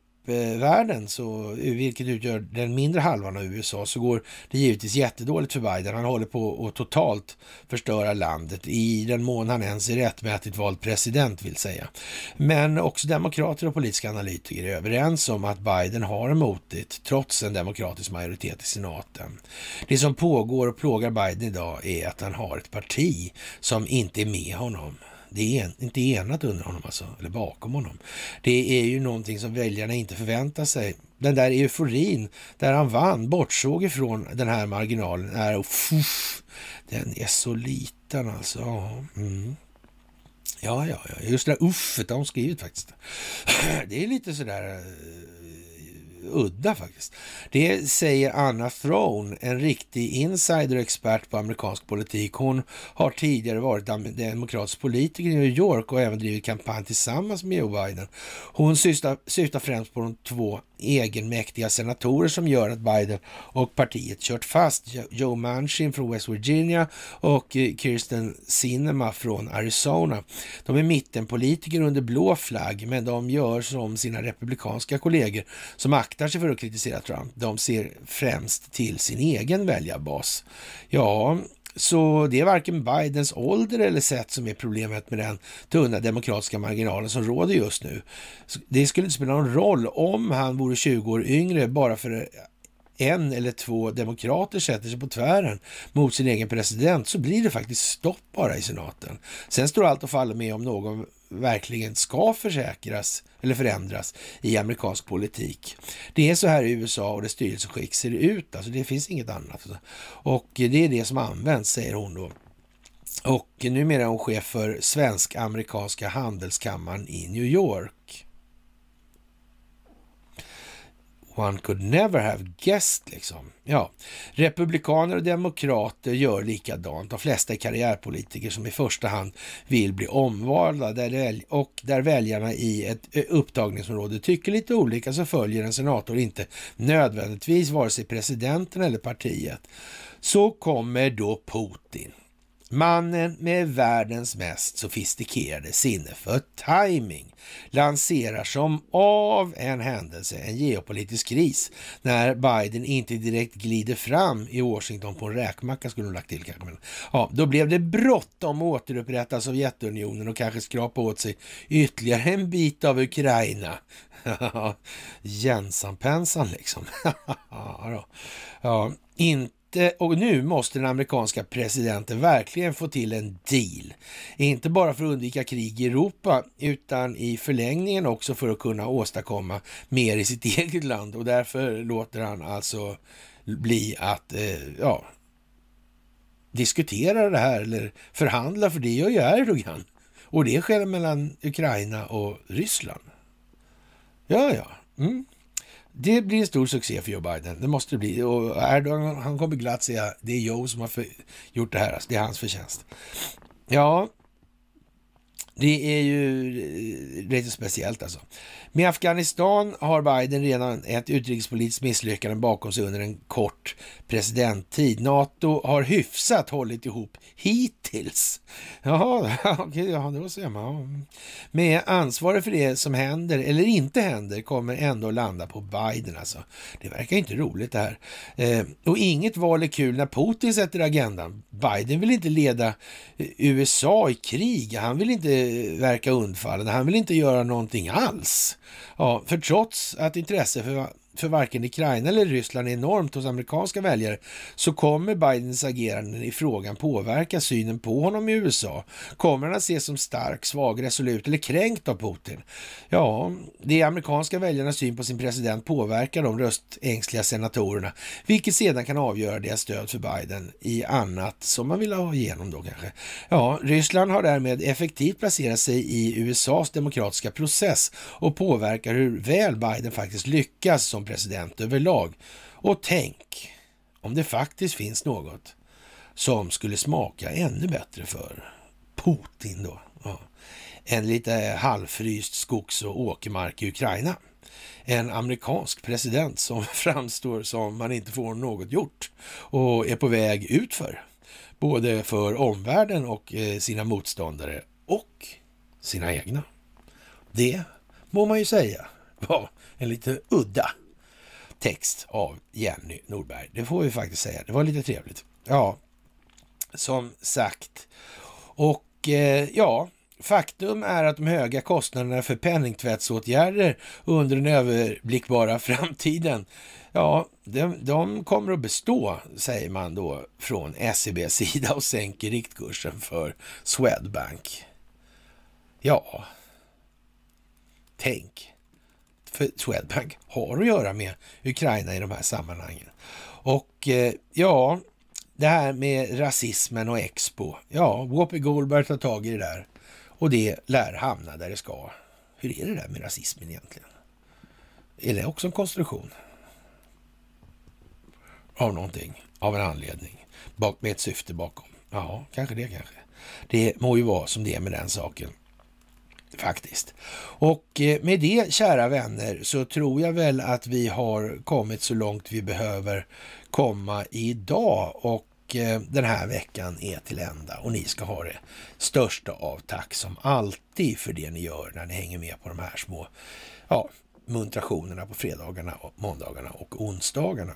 världen, så, vilket utgör den mindre halvan av USA, så går det givetvis jättedåligt för Biden. Han håller på att totalt förstöra landet i den mån han ens är rättmätigt vald president vill säga. Men också demokrater och politiska analytiker är överens om att Biden har motigt trots en demokratisk majoritet i senaten. Det som pågår och plågar Biden idag är att han har ett parti som inte är med honom. Det är inte enat under honom alltså, eller bakom honom. Det är ju någonting som väljarna inte förväntar sig. Den där euforin där han vann, bortsåg ifrån den här marginalen, är fuff, den är så liten alltså. Ja, mm. ja, ja, ja, just det där uffet har hon skrivit faktiskt. Det är lite sådär eh, udda faktiskt. Det säger Anna Throne, en riktig insider och expert på amerikansk politik. Hon har tidigare varit demokratisk politiker i New York och även drivit kampanj tillsammans med Joe Biden. Hon syftar, syftar främst på de två egenmäktiga senatorer som gör att Biden och partiet kört fast. Joe Manchin från West Virginia och eh, Kirsten Sinema från Arizona. De är mittenpolitiker under blå flagg, men de gör som sina republikanska kollegor som aktar sig för att kritisera Trump. De ser främst till sin egen väljarbas. Ja, så det är varken Bidens ålder eller sätt som är problemet med den tunna demokratiska marginalen som råder just nu. Det skulle inte spela någon roll om han vore 20 år yngre bara för en eller två demokrater sätter sig på tvären mot sin egen president så blir det faktiskt stopp bara i senaten. Sen står allt och faller med om någon verkligen ska försäkras eller förändras i amerikansk politik. Det är så här i USA och det styrelseskick ser ut, alltså det finns inget annat. Och det är det som används, säger hon då. Och numera är hon chef för Svensk-amerikanska handelskammaren i New York. One could never have guessed liksom. Ja, republikaner och demokrater gör likadant. De flesta är karriärpolitiker som i första hand vill bli omvalda där och där väljarna i ett eh, upptagningsområde tycker lite olika så följer en senator inte nödvändigtvis vare sig presidenten eller partiet. Så kommer då Putin Mannen med världens mest sofistikerade sinne för timing lanserar som av en händelse en geopolitisk kris när Biden inte direkt glider fram i Washington på en räkmacka skulle hon lagt till kanske. Men, ja, då blev det bråttom att återupprätta Sovjetunionen och kanske skrapa åt sig ytterligare en bit av Ukraina. Jensan-pensan liksom. ja, och nu måste den amerikanska presidenten verkligen få till en deal. Inte bara för att undvika krig i Europa, utan i förlängningen också för att kunna åstadkomma mer i sitt eget land. Och därför låter han alltså bli att, eh, ja, diskutera det här eller förhandla, för det gör ju Erdogan. Och det sker mellan Ukraina och Ryssland. Ja, ja. Mm. Det blir en stor succé för Joe Biden. Det måste det bli. Och Erdogan, han kommer glatt säga det är Joe som har gjort det här. Alltså, det är hans förtjänst. Ja, det är ju lite speciellt alltså. Med Afghanistan har Biden redan ett utrikespolitiskt misslyckande bakom sig under en kort presidenttid. NATO har hyfsat hållit ihop hittills. Jaha, okej, ja, då ser man. Med ansvaret för det som händer eller inte händer kommer ändå landa på Biden alltså. Det verkar inte roligt det här. Eh, och inget val är kul när Putin sätter agendan. Biden vill inte leda eh, USA i krig. Han vill inte eh, verka undfallande. Han vill inte göra någonting alls. Ja, för trots att intresse för för varken Ukraina eller Ryssland är enormt hos amerikanska väljare så kommer Bidens ageranden i frågan påverka synen på honom i USA. Kommer han att ses som stark, svag, resolut eller kränkt av Putin? Ja, de amerikanska väljarnas syn på sin president påverkar de röstängsliga senatorerna, vilket sedan kan avgöra deras stöd för Biden i annat som man vill ha igenom då kanske. Ja, Ryssland har därmed effektivt placerat sig i USAs demokratiska process och påverkar hur väl Biden faktiskt lyckas som president överlag. Och tänk om det faktiskt finns något som skulle smaka ännu bättre för Putin då. Ja. En lite halvfryst skogs och åkermark i Ukraina. En amerikansk president som framstår som man inte får något gjort och är på väg utför. Både för omvärlden och eh, sina motståndare och sina egna. Det må man ju säga var en lite udda text av Jenny Nordberg. Det får vi faktiskt säga. Det var lite trevligt. Ja, som sagt. Och eh, ja, faktum är att de höga kostnaderna för penningtvättsåtgärder under den överblickbara framtiden, ja, de, de kommer att bestå, säger man då från SEBs sida och sänker riktkursen för Swedbank. Ja, tänk för Swedbank har att göra med Ukraina i de här sammanhangen. Och eh, ja, det här med rasismen och Expo. Ja, Whoopi Goldberg tar tag i det där och det lär hamna där det ska. Hur är det där med rasismen egentligen? Är det också en konstruktion? Av någonting, av en anledning, med ett syfte bakom. Ja, kanske det kanske. Det må ju vara som det är med den saken faktiskt. Och eh, med det, kära vänner, så tror jag väl att vi har kommit så långt vi behöver komma idag och eh, den här veckan är till ända och ni ska ha det största av tack som alltid för det ni gör när ni hänger med på de här små ja, muntrationerna på fredagarna, måndagarna och onsdagarna.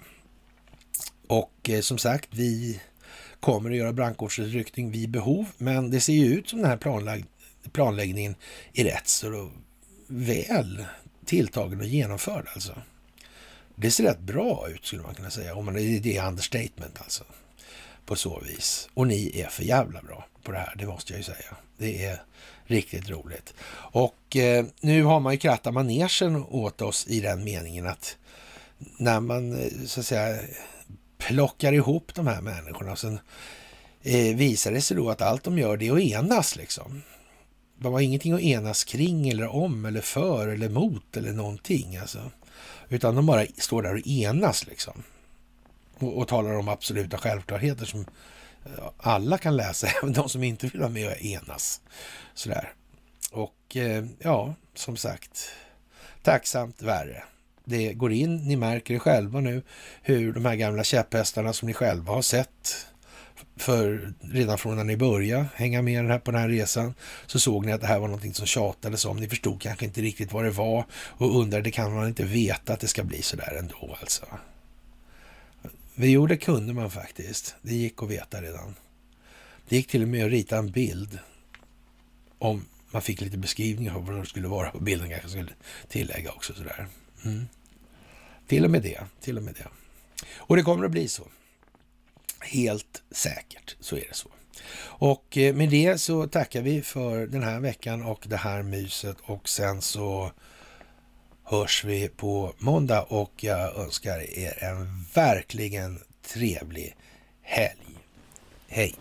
Och eh, som sagt, vi kommer att göra brandkårsutryckning vid behov, men det ser ju ut som den här planlagd, planläggningen är rätt så väl tilltagen och genomförd alltså. Det ser rätt bra ut skulle man kunna säga, om man, det är understatement alltså. På så vis. Och ni är för jävla bra på det här, det måste jag ju säga. Det är riktigt roligt. Och eh, nu har man ju krattat manegen åt oss i den meningen att när man eh, så att säga plockar ihop de här människorna och sen eh, visar det sig då att allt de gör det är att enas liksom. Det var ingenting att enas kring eller om eller för eller mot eller någonting. Alltså. Utan de bara står där och enas liksom. Och, och talar om absoluta självklarheter som eh, alla kan läsa, även de som inte vill vara med och enas. Sådär. Och eh, ja, som sagt, tacksamt värre. Det går in, ni märker det själva nu, hur de här gamla käpphästarna som ni själva har sett för redan från när ni började hänga med här på den här resan så såg ni att det här var någonting som tjatades om. Ni förstod kanske inte riktigt vad det var och undrade, kan man inte veta att det ska bli så där ändå alltså? Jo, det kunde man faktiskt. Det gick att veta redan. Det gick till och med att rita en bild om man fick lite beskrivning av vad det skulle vara på bilden kanske skulle tillägga också sådär. Mm. Till och med det, till och med det. Och det kommer att bli så. Helt säkert så är det så. Och eh, med det så tackar vi för den här veckan och det här myset och sen så hörs vi på måndag och jag önskar er en verkligen trevlig helg. Hej!